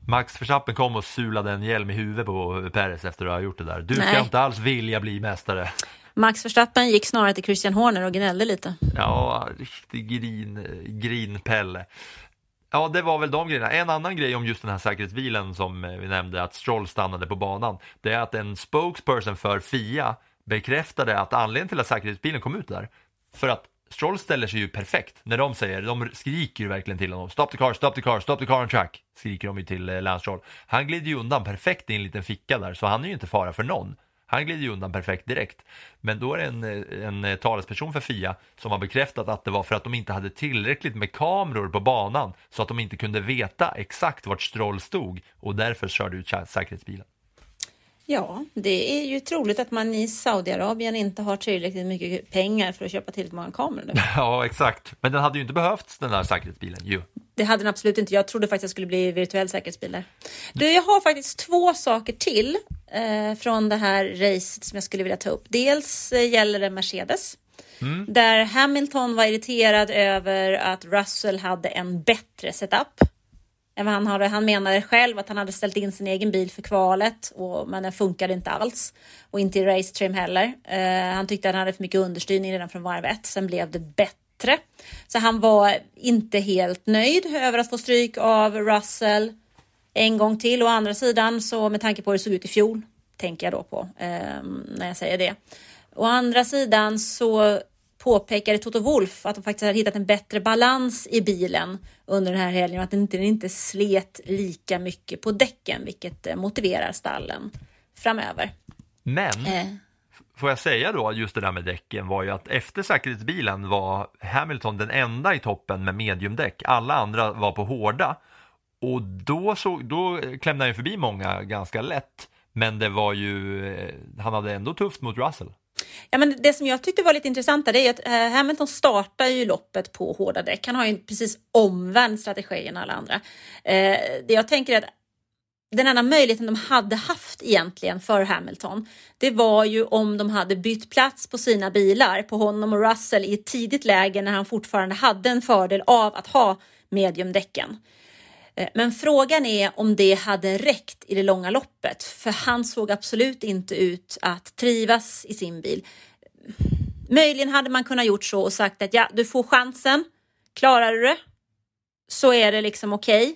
Max Verstappen kom och sulade en hjälm i huvudet på Perez efter att ha gjort det där. Du ska Nej. inte alls vilja bli mästare. Max Verstappen gick snarare till Christian Horner och gnällde lite. Ja, riktig grin, grinpelle. Ja, det var väl de grejerna. En annan grej om just den här säkerhetsbilen som eh, vi nämnde, att Stroll stannade på banan, det är att en spokesperson för FIA bekräftade att anledningen till att säkerhetsbilen kom ut där, för att Stroll ställer sig ju perfekt när de säger, de skriker ju verkligen till honom, stop the car, stop the car, stop the car on track, skriker de ju till eh, Lance Stroll. Han glider ju undan perfekt i en liten ficka där, så han är ju inte fara för någon. Han glider ju undan perfekt direkt. Men då är det en, en eh, talesperson för FIA som har bekräftat att det var för att de inte hade tillräckligt med kameror på banan så att de inte kunde veta exakt vart Stroll stod och därför körde ut sä- säkerhetsbilen. Ja, det är ju troligt att man i Saudiarabien inte har tillräckligt mycket pengar för att köpa tillräckligt många kameror. Ja, exakt. Men den hade ju inte behövts den där säkerhetsbilen ju. Det hade den absolut inte. Jag trodde faktiskt att det skulle bli virtuell säkerhetsbil där. Du, jag har faktiskt två saker till eh, från det här racet som jag skulle vilja ta upp. Dels eh, gäller det Mercedes. Där Hamilton var irriterad över att Russell hade en bättre setup än vad han hade. Han menade själv att han hade ställt in sin egen bil för kvalet, och, men den funkade inte alls. Och inte i race trim heller. Eh, han tyckte att han hade för mycket understyrning redan från varv ett. Sen blev det bättre. Så han var inte helt nöjd över att få stryk av Russell en gång till. Å andra sidan, så med tanke på hur det såg ut i fjol, tänker jag då på eh, när jag säger det. Å andra sidan så påpekade Toto Wolff att de faktiskt hade hittat en bättre balans i bilen under den här helgen och att den inte, den inte slet lika mycket på däcken, vilket eh, motiverar stallen framöver. Men Eh, får jag säga då, just det där med däcken var ju att efter säkerhetsbilen var Hamilton den enda i toppen med mediumdäck. Alla andra var på hårda. Och då, så, då klämde han ju förbi många ganska lätt. Men det var ju, eh, han hade ändå tufft mot Russell. Ja, men det som jag tyckte var lite intressant det är att eh, Hamilton startar ju loppet på hårda däck. Han har ju precis omvänd strategi än alla andra. Eh, det jag tänker är att den enda möjligheten de hade haft egentligen för Hamilton, det var ju om de hade bytt plats på sina bilar på honom och Russell i ett tidigt läge när han fortfarande hade en fördel av att ha mediumdäcken. Eh, men frågan är om det hade räckt i det långa loppet, för han såg absolut inte ut att trivas i sin bil. Möjligen hade man kunnat gjort så och sagt att ja, du får chansen. Klarar du det så är det liksom okej.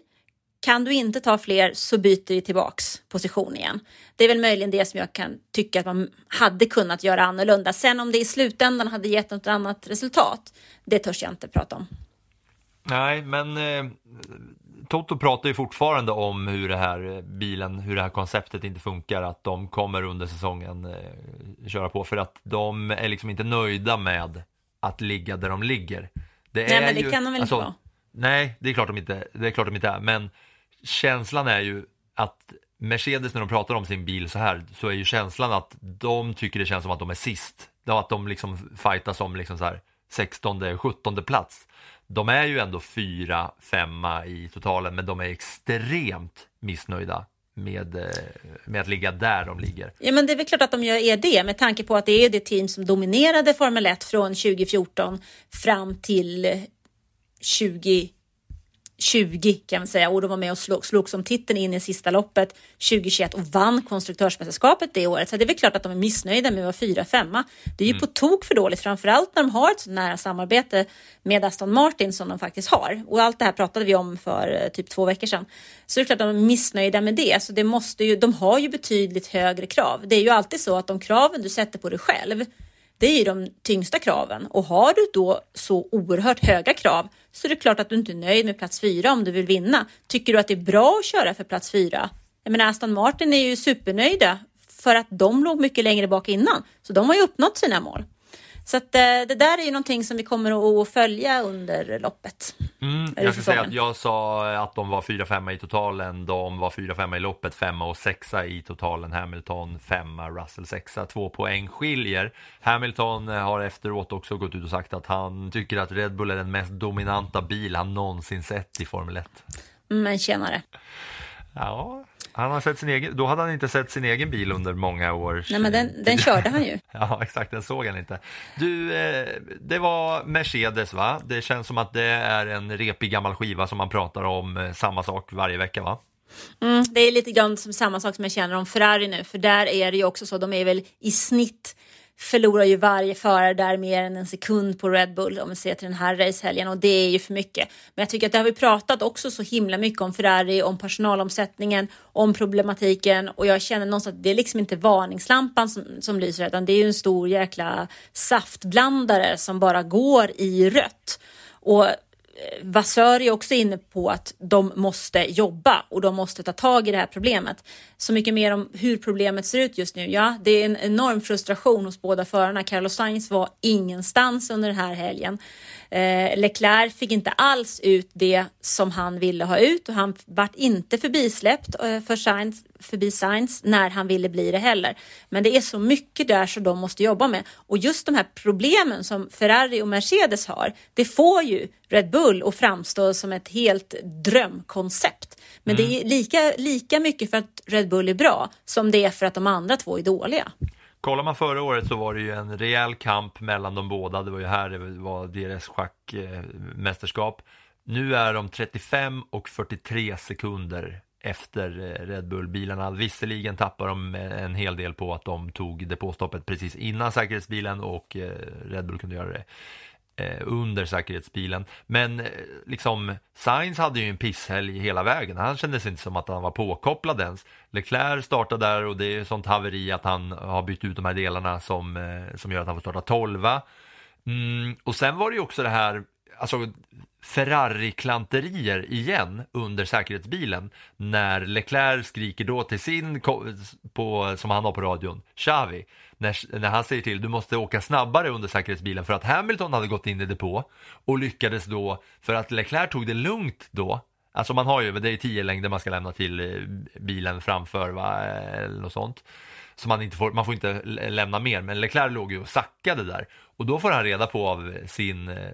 Kan du inte ta fler så byter vi tillbaks position igen. Det är väl möjligen det som jag kan tycka att man hade kunnat göra annorlunda. Sen om det i slutändan hade gett något annat resultat, det törs jag inte prata om. Nej, men eh, Toto pratar ju fortfarande om hur det här eh, bilen, hur det här konceptet inte funkar, att de kommer under säsongen eh, köra på för att de är liksom inte nöjda med att ligga där de ligger. Det Nej, men det kan de väl inte vara? Nej, det är klart de inte, det är klart de inte är, men känslan är ju att Mercedes när de pratar om sin bil så här så är ju känslan att de tycker det känns som att de är sist. Att de liksom fightas om liksom så här 16, 17 plats. De är ju ändå fyra, femma i totalen men de är extremt missnöjda med, eh, med att ligga där de ligger. Ja, men det är väl klart att de gör är det med tanke på att det är det team som dominerade Formel 1 från 2014 fram till 2020 kan man säga och de var med och slog, slogs om titeln in i sista loppet 2021 och vann konstruktörsmästerskapet det året. Så det är väl klart att de är missnöjda med att vara fyra, femma. Det är ju på tok för dåligt, framförallt när de har ett så nära samarbete med Aston Martin som de faktiskt har. Och allt det här pratade vi om för eh, typ två veckor sedan. Så det är klart att de är missnöjda med det. Så det måste ju, de har ju betydligt högre krav. Det är ju alltid så att de kraven du sätter på dig själv, det är ju de tyngsta kraven. Och har du då så oerhört höga krav så är det klart att du inte är nöjd med plats fyra om du vill vinna. Tycker du att det är bra att köra för plats fyra? Jag menar Aston Martin är ju supernöjda för att de låg mycket längre bak innan. Så de har ju uppnått sina mål. Så att, eh, det där är ju någonting som vi kommer att följa under loppet. Mm, jag ska säga att jag sa att de var 4-5 i totalen. De var 4-5 i loppet, 5 och 6 i totalen. Hamilton 5, Russell 6, två poäng skiljer. Hamilton har efteråt också gått ut och sagt att han tycker att Red Bull är den mest dominanta bil han någonsin sett i Formel 1. Men tjenare. Ja, han har sett sin egen, då hade han inte sett sin egen bil under många år. Nej, men den, den körde han ju. ja, exakt, den såg han inte. Du, eh, det var Mercedes va? Det känns som att det är en repig gammal skiva som man pratar om eh, samma sak varje vecka va? Mm, det är lite grann som samma sak som jag känner om Ferrari nu, för där är det ju också så, de är väl i snitt förlorar ju varje förare där mer än en sekund på Red Bull om vi ser till den här racehelgen och det är ju för mycket. Men jag tycker att det har vi pratat också så himla mycket om Ferrari, om personalomsättningen, om problematiken och jag känner någonstans att det är liksom inte varningslampan som, som lyser utan det är ju en stor jäkla saftblandare som bara går i rött. Och Vassör är också inne på att de måste jobba och de måste ta tag i det här problemet. Så mycket mer om hur problemet ser ut just nu. Ja, det är en enorm frustration hos båda förarna. Carlos Sainz var ingenstans under den här helgen. Eh, Leclerc fick inte alls ut det som han ville ha ut och han vart inte förbisläppt eh, för Sainz, förbi Sainz när han ville bli det heller. Men det är så mycket där som de måste jobba med och just de här problemen som Ferrari och Mercedes har, det får ju Red Bull att framstå som ett helt drömkoncept. Men mm. det är lika, lika mycket för att Red Bull är bra som det är för att de andra två är dåliga. Kollar man förra året så var det ju en rejäl kamp mellan de båda. Det var ju här det var deras schackmästerskap. Nu är de 35 och 43 sekunder efter eh, Red Bull-bilarna. Visserligen tappar de eh, en hel del på att de tog depåstoppet precis innan säkerhetsbilen och eh, Red Bull kunde göra det under säkerhetsbilen. Men liksom Sainz hade ju en pisshelg hela vägen. Han kändes inte som att han var påkopplad ens. Leclerc startade där och det är sånt haveri att han har bytt ut de här delarna som, som gör att han får starta tolva. Mm, och sen var det ju också det här, alltså Ferrari-klanterier igen under säkerhetsbilen när Leclerc skriker då till sin, på, som han har på radion, Xavi, när, när han säger till du måste åka snabbare under säkerhetsbilen för att Hamilton hade gått in i depå och lyckades då, för att Leclerc tog det lugnt då, alltså man har ju, det är tio längder man ska lämna till eh, bilen framför va, eller något sånt. Så man, inte får, man får inte lämna mer, men Leclerc låg ju och sackade där. Och då får han reda på av sin eh,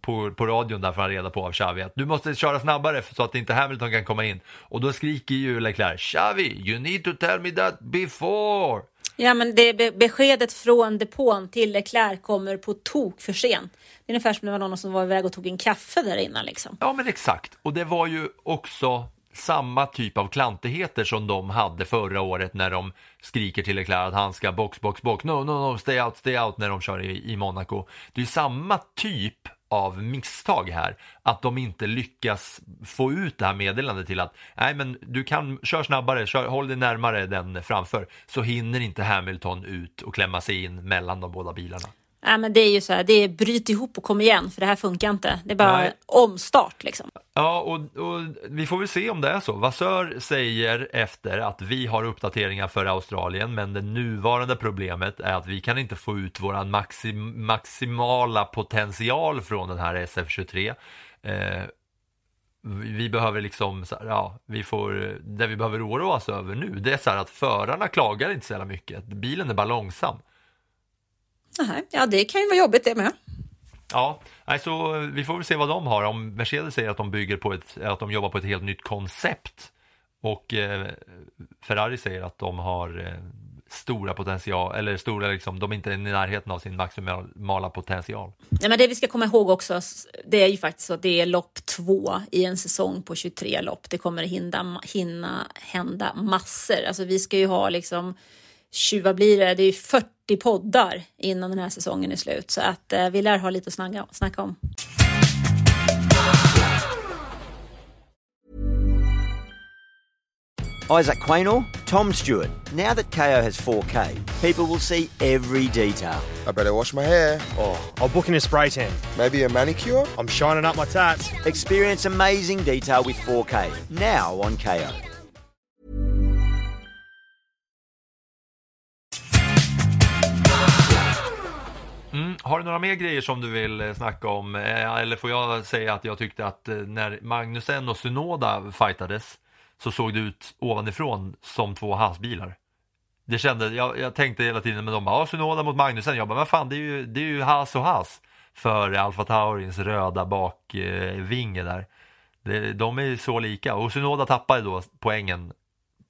på, på radion där får han reda på av Xavi att du måste köra snabbare så att inte Hamilton kan komma in. Och då skriker ju Leclerc Xavi, you need to tell me that before. Ja, men det beskedet från depån till Leclerc kommer på tok för sent. Det är ungefär som det var någon som var iväg och tog en kaffe där innan liksom. Ja, men exakt. Och det var ju också samma typ av klantigheter som de hade förra året när de skriker till Leclerc att han ska box, box, box, no, no, no, stay out, stay out när de kör i, i Monaco. Det är samma typ av misstag här. Att de inte lyckas få ut det här meddelandet till att nej men du kan köra snabbare, kör, håll dig närmare den framför så hinner inte Hamilton ut och klämma sig in mellan de båda bilarna. Ja, men det är ju så här, det är bryt ihop och kom igen för det här funkar inte. Det är bara Nej. omstart liksom. Ja, och, och, vi får väl se om det är så. Vassör säger efter att vi har uppdateringar för Australien, men det nuvarande problemet är att vi kan inte få ut våran maxim, maximala potential från den här SF23. Eh, vi behöver liksom, ja, vi får, det vi behöver oroa oss över nu, det är så här att förarna klagar inte så jävla mycket. Bilen är bara långsam. Aha, ja, det kan ju vara jobbigt det med. Ja, alltså, vi får väl se vad de har. Om Mercedes säger att de bygger på ett, att de jobbar på ett helt nytt koncept och eh, Ferrari säger att de har eh, stora potential, eller stora liksom, de är inte i närheten av sin maximala potential. Nej, men det vi ska komma ihåg också, det är ju faktiskt så att det är lopp två i en säsong på 23 lopp. Det kommer hinna, hinna hända massor. Alltså vi ska ju ha liksom 20, vad blir det? Det är 40 poddar innan den här säsongen är slut. Så att eh, vi lär ha lite att snacka, snacka om. Isaac Quaynor, Tom Stewart. Now that KO has 4K, people will see every detail. I better wash my hair. Oh, I'll book in a spray tan. Maybe a manicure? I'm shining up my tats. Experience amazing detail with 4K. Now on KO. Mm. Har du några mer grejer som du vill eh, snacka om? Eh, eller får jag säga att jag tyckte att eh, när Magnusen och Sunoda fightades så såg det ut ovanifrån som två hasbilar. Det kände, jag, jag tänkte hela tiden med dem, ja Sunoda mot Magnusen, jag bara, vad fan det är ju, det är ju has och has för Alfa Taurins röda bakvinge där. De är så lika och Sunoda tappade då poängen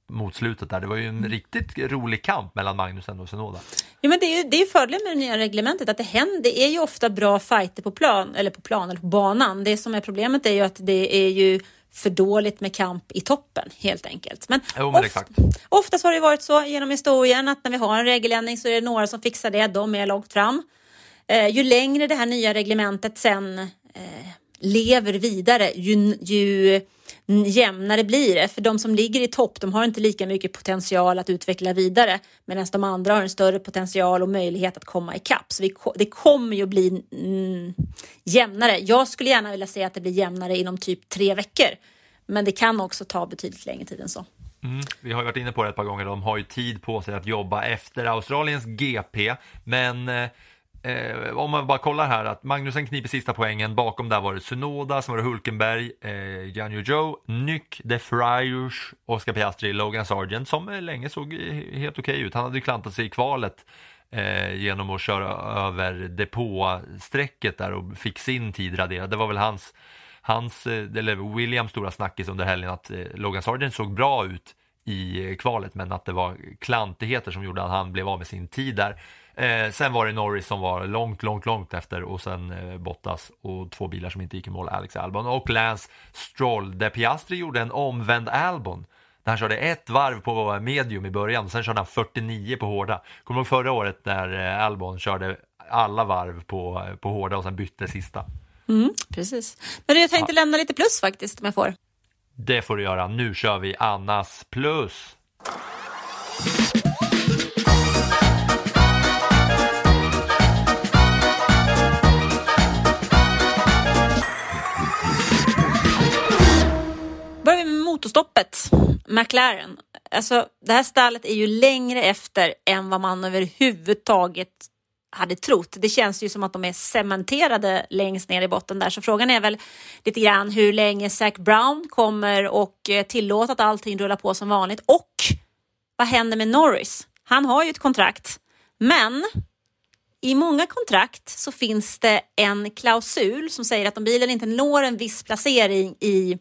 mot slutet där. Det var ju en riktigt rolig kamp mellan Magnusen och Sunoda. Ja, men det är ju det är fördelen med det nya reglementet att det händer. Det är ju ofta bra fighter på plan eller på plan eller på banan. Det som är problemet är ju att det är ju för dåligt med kamp i toppen helt enkelt. Men, jo, men exakt. oftast har det varit så genom historien att när vi har en regeländring så är det några som fixar det. De är långt fram. Eh, ju längre det här nya reglementet sen eh, lever vidare, ju, ju jämnare blir det. För de som ligger i topp, de har inte lika mycket potential att utveckla vidare. Medan de andra har en större potential och möjlighet att komma ikapp. Så vi, det kommer ju bli mm, jämnare. Jag skulle gärna vilja säga att det blir jämnare inom typ tre veckor. Men det kan också ta betydligt längre tid än så. Mm, vi har varit inne på det ett par gånger, de har ju tid på sig att jobba efter Australiens GP, men eh, eh, om man bara kollar här att Magnusen kniper sista poängen, bakom där var det Sunoda, sen var det Hulkenberg, eh, Janjo Joe, Nyck, De Friars, Oscar Piastri, Logan Sargent som länge såg helt okej okay ut. Han hade ju klantat sig i kvalet eh, genom att köra över depåsträcket där och fick sin tid raderad. Det var väl hans, hans eh, eller Williams stora snackis under helgen att eh, Logan Sargent såg bra ut i kvalet men att det var klantigheter som gjorde att han blev av med sin tid där. Eh, sen var det Norris som var långt, långt, långt efter och sen eh, Bottas och två bilar som inte gick i mål, Alex Albon och Lance Stroll där Piastri gjorde en omvänd Albon. Där han körde ett varv på medium i början och sen körde han 49 på hårda. Kommer du ihåg förra året när eh, Albon körde alla varv på, på hårda och sen bytte sista? Mm, precis. Men jag tänkte ja. lämna lite plus faktiskt om jag får. Det får du göra. Nu kör vi Annas plus. Motorstoppet. McLaren. Alltså, det här stallet är ju längre efter än vad man överhuvudtaget hade trott. Det känns ju som att de är cementerade längst ner i botten där. Så frågan är väl lite grann hur länge Zac Brown kommer och eh, tillåta att allting rullar på som vanligt. Och vad händer med Norris? Han har ju ett kontrakt, men i många kontrakt så finns det en klausul som säger att om bilen inte når en viss placering i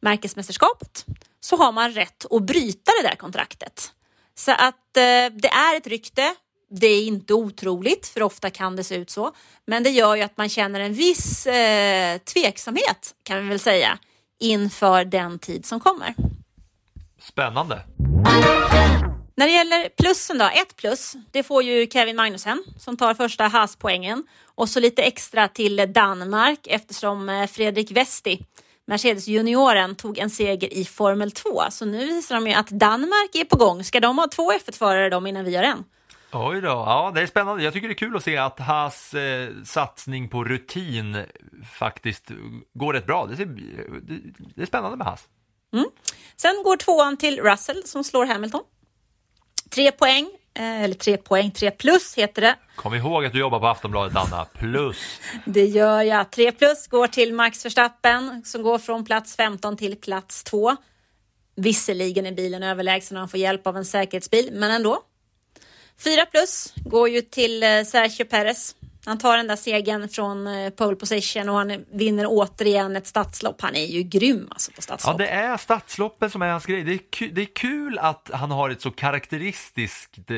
märkesmästerskapet så har man rätt att bryta det där kontraktet. Så att eh, det är ett rykte. Det är inte otroligt, för ofta kan det se ut så. Men det gör ju att man känner en viss eh, tveksamhet, kan vi väl säga, inför den tid som kommer. Spännande. När det gäller plussen då, ett plus, det får ju Kevin Magnussen som tar första Haas-poängen och så lite extra till Danmark eftersom eh, Fredrik Westi Mercedes junioren tog en seger i Formel 2. Så nu visar de ju att Danmark är på gång. Ska de ha två F1-förare då innan vi har en? Oj då, ja det är spännande. Jag tycker det är kul att se att Haas eh, satsning på rutin faktiskt går rätt bra. Det är, det, det är spännande med Haas. Mm. Sen går tvåan till Russell som slår Hamilton. Tre poäng, eller tre poäng, tre plus heter det. Kom ihåg att du jobbar på Aftonbladet, Anna. Plus. Det gör jag. Tre plus går till Max Verstappen som går från plats 15 till plats 2. Visserligen är bilen överlägsen och han får hjälp av en säkerhetsbil, men ändå. Fyra plus går ju till eh, Sergio Perez han tar den där segern från eh, pole position och han vinner återigen ett stadslopp. Han är ju grym alltså på stadslopp. Ja, det är stadsloppen som är hans grej. Det är, kul, det är kul att han har ett så karaktäristiskt eh,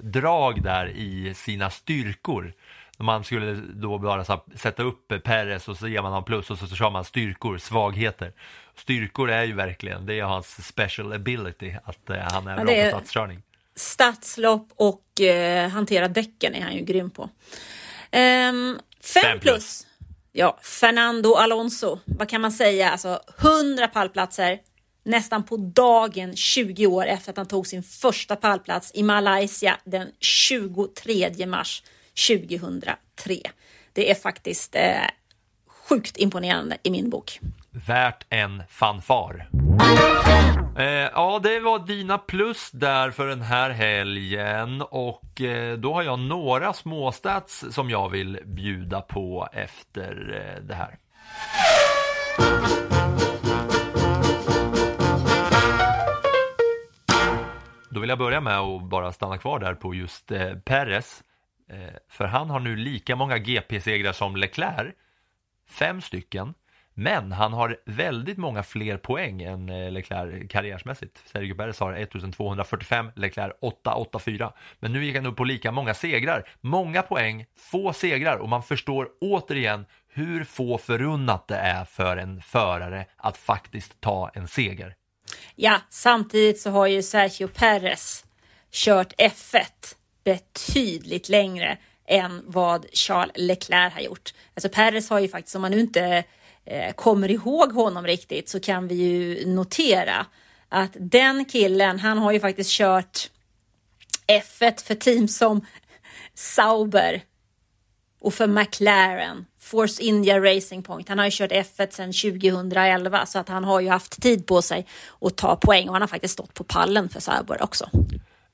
drag där i sina styrkor. Man skulle då bara så sätta upp Perez och så ger man honom plus och så, så kör man styrkor, svagheter. Styrkor är ju verkligen, det är hans special ability, att eh, han är ja, bra är... på stadskörning stadslopp och eh, hantera däcken är han ju grym på. Um, fem, fem plus. plus. Ja, Fernando Alonso. Vad kan man säga? Alltså 100 pallplatser. nästan på dagen 20 år efter att han tog sin första pallplats i Malaysia den 23 mars 2003. Det är faktiskt eh, sjukt imponerande i min bok. Värt en fanfar. Eh, ja, det var dina plus där för den här helgen och eh, då har jag några småstats som jag vill bjuda på efter eh, det här. Då vill jag börja med att bara stanna kvar där på just eh, Perez. Eh, för han har nu lika många GP-segrar som Leclerc, fem stycken. Men han har väldigt många fler poäng än eh, Leclerc karriärsmässigt. Sergio Perez har 1245, Leclerc 884. Men nu gick han upp på lika många segrar. Många poäng, få segrar och man förstår återigen hur få förunnat det är för en förare att faktiskt ta en seger. Ja, samtidigt så har ju Sergio Perez kört F1 betydligt längre än vad Charles Leclerc har gjort. Alltså Perez har ju faktiskt, om man nu inte Eh, kommer ihåg honom riktigt, så kan vi ju notera att den killen, han har ju faktiskt kört F1 för team som Sauber och för McLaren, Force India Racing Point. Han har ju kört F1 sedan 2011 så att han har ju haft tid på sig att ta poäng och han har faktiskt stått på pallen för Sauber också.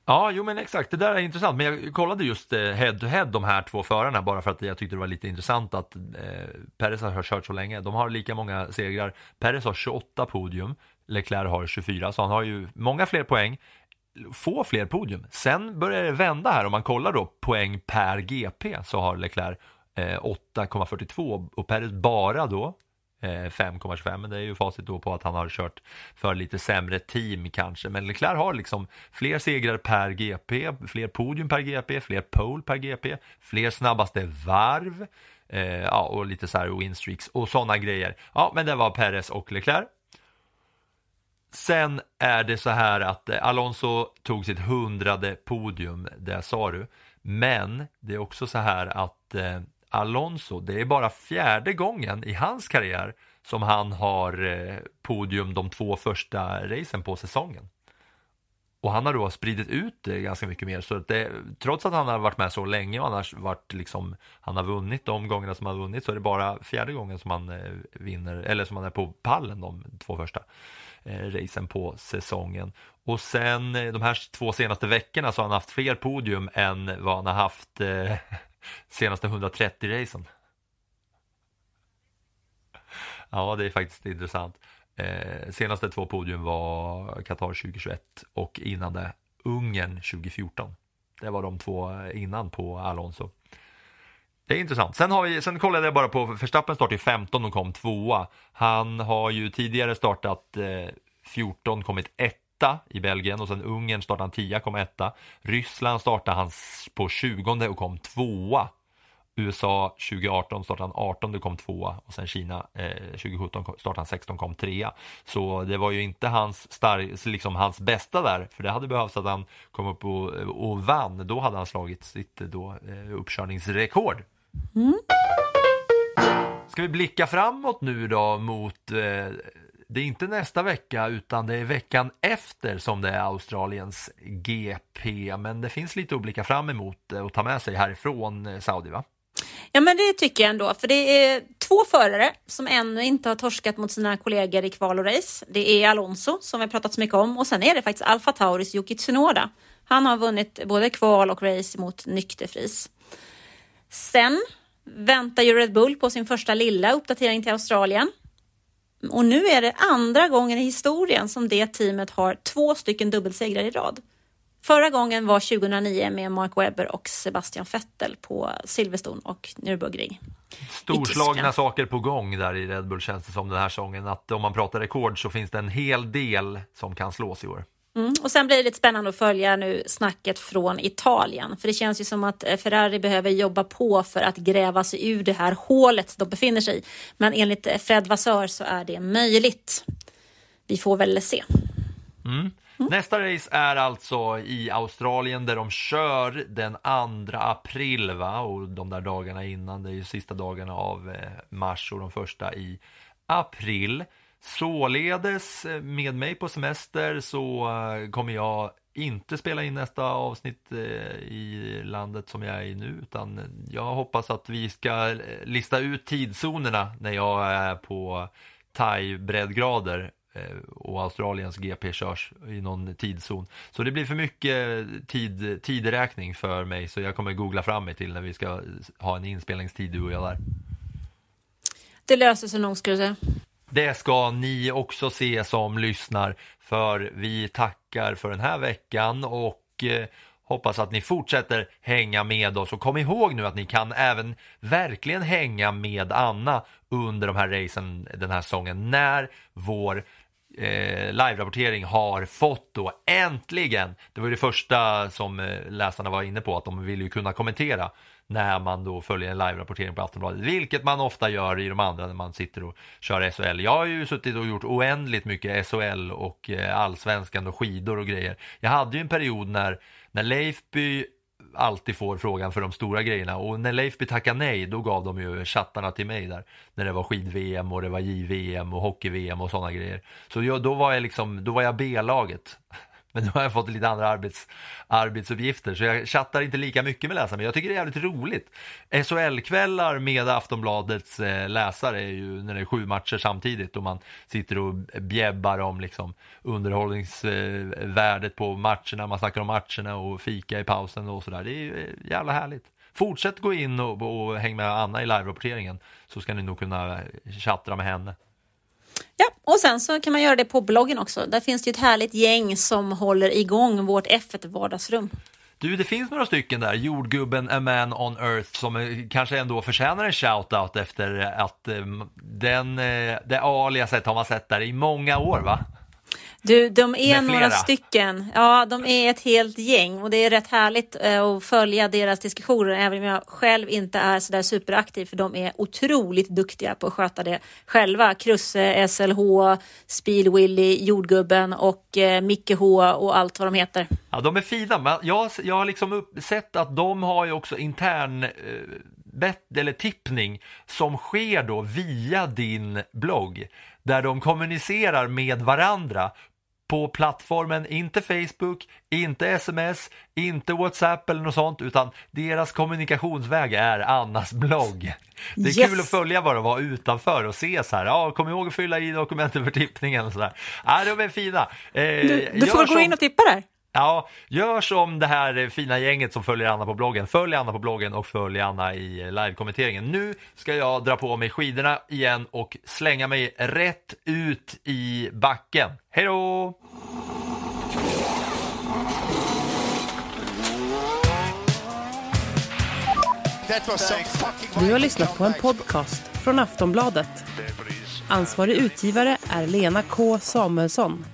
Ja, jo men exakt, det där är intressant. Men jag kollade just eh, head to head de här två förarna bara för att jag tyckte det var lite intressant att eh, Perez har kört så länge. De har lika många segrar. Perez har 28 podium, Leclerc har 24, så han har ju många fler poäng få fler podium. Sen börjar det vända här om man kollar då poäng per GP så har Leclerc eh, 8,42 och Perez bara då Eh, 5,25 men det är ju facit då på att han har kört för lite sämre team kanske. Men Leclerc har liksom fler segrar per GP, fler podium per GP, fler pole per GP, fler snabbaste varv eh, ja, och lite så här winstreaks och sådana grejer. Ja, men det var Perez och Leclerc. Sen är det så här att eh, Alonso tog sitt hundrade podium, det sa du. Men det är också så här att eh, Alonso, det är bara fjärde gången i hans karriär som han har eh, podium de två första racen på säsongen. Och han har då spridit ut det ganska mycket mer. Så att det, trots att han har varit med så länge och annars varit liksom, han har vunnit de gångerna som han har vunnit så är det bara fjärde gången som han eh, vinner, eller som han är på pallen de två första eh, racen på säsongen. Och sen de här två senaste veckorna så har han haft fler podium än vad han har haft eh, senaste 130 racen. Ja, det är faktiskt intressant. Eh, senaste två podium var Qatar 2021 och innan det Ungern 2014. Det var de två innan på Alonso. Det är intressant. Sen, har vi, sen kollade jag bara på Verstappen startade 15 och kom tvåa. Han har ju tidigare startat eh, 14, kommit etta i Belgien och sen Ungern startade han 10, kom etta. Ryssland startade han på 20 och kom tvåa. USA 2018 startade han 18 och kom tvåa och sen Kina eh, 2017 startade han 16 och kom trea. Så det var ju inte hans, star liksom hans bästa där, för det hade behövts att han kom upp och, och vann. Då hade han slagit sitt då, eh, uppkörningsrekord. Mm. Ska vi blicka framåt nu då mot eh, det är inte nästa vecka utan det är veckan efter som det är Australiens GP. Men det finns lite att blicka fram emot eh, och ta med sig härifrån eh, Saudi va? Ja men det tycker jag ändå, för det är två förare som ännu inte har torskat mot sina kollegor i kval och race. Det är Alonso som vi har pratat så mycket om och sen är det faktiskt Alfa Tauris Yuki Tsunoda. Han har vunnit både kval och race mot nykterfris. Sen väntar ju Red Bull på sin första lilla uppdatering till Australien. Och nu är det andra gången i historien som det teamet har två stycken dubbelsegrar i rad. Förra gången var 2009 med Mark Webber och Sebastian Vettel på Silverstone och Nürburgring. Storslagna saker på gång där i Red Bull känns det som den här säsongen. Att om man pratar rekord så finns det en hel del som kan slås i år. Mm. Och sen blir det lite spännande att följa nu snacket från Italien. För det känns ju som att eh, Ferrari behöver jobba på för att gräva sig ur det här hålet de befinner sig i. Men enligt eh, Fred Vassör så är det möjligt. Vi får väl se. Mm. Mm. Nästa race är alltså i Australien där de kör den 2 april va? och de där dagarna innan, det är ju sista dagarna av eh, mars och de första i april. Således eh, med mig på semester så eh, kommer jag inte spela in nästa avsnitt eh, i landet som jag är i nu utan jag hoppas att vi ska lista ut tidszonerna när jag är på thai breddgrader och Australiens GP körs i någon tidszon. Så det blir för mycket tid, tideräkning för mig så jag kommer googla fram mig till när vi ska ha en inspelningstid du och jag där. Det löser sig nog ska du säga. Det ska ni också se som lyssnar för vi tackar för den här veckan och eh, hoppas att ni fortsätter hänga med oss. Och kom ihåg nu att ni kan även verkligen hänga med Anna under de här racen den här säsongen när vår eh, live-rapportering har fått då. Äntligen, det var ju det första som eh, läsarna var inne på att de vill ju kunna kommentera när man då följer en live-rapportering på Aftonbladet, vilket man ofta gör i de andra när man sitter och kör SHL. Jag har ju suttit och gjort oändligt mycket SHL och eh, allsvenskan och skidor och grejer. Jag hade ju en period när, när Leifby alltid får frågan för de stora grejerna och när Leifby tackade nej då gav de ju chattarna till mig där när det var skid-VM och det var JVM och hockey-VM och sådana grejer. Så jag, då var jag liksom, då var jag B-laget men nu har jag fått lite andra arbets, arbetsuppgifter så jag chattar inte lika mycket med läsarna. Men jag tycker det är jävligt roligt. SHL-kvällar med Aftonbladets eh, läsare är ju när det är sju matcher samtidigt och man sitter och bjäbbar om liksom underhållningsvärdet på matcherna. Man snackar om matcherna och fika i pausen och sådär. Det är ju eh, jävla härligt. Fortsätt gå in och, och häng med Anna i live-rapporteringen så ska ni nog kunna eh, chattra med henne. Ja, och sen så kan man göra det på bloggen också. Där finns det ett härligt gäng som håller igång vårt F1 vardagsrum. Du, det finns några stycken där, jordgubben A Man on Earth, som eh, kanske ändå förtjänar en shout-out efter att eh, den, eh, det aliaset har man sett där i många år va? Du, de är några stycken. Ja, de är ett helt gäng och det är rätt härligt eh, att följa deras diskussioner, även om jag själv inte är så där superaktiv, för de är otroligt duktiga på att sköta det själva. Krusse, SLH, Speed Willy, Jordgubben och eh, Micke H och allt vad de heter. Ja, de är fina, jag, jag har liksom sett att de har ju också intern eh, bet, eller tippning som sker då via din blogg där de kommunicerar med varandra på plattformen, inte Facebook, inte sms, inte WhatsApp eller något sånt, utan deras kommunikationsväg är Annas blogg. Det är yes. kul att följa bara och vara utanför och se så här, ja, kom ihåg att fylla i dokumenten för tippningen och sådär. Ja, de är fina. Eh, du, du får gå in och tippa där. Ja, gör som det här fina gänget som följer Anna på bloggen. Följ Anna på bloggen och följ Anna i live-kommenteringen. Nu ska jag dra på mig skidorna igen och slänga mig rätt ut i backen. Hej då! Du har lyssnat på en podcast från Aftonbladet. Ansvarig utgivare är Lena K Samuelsson.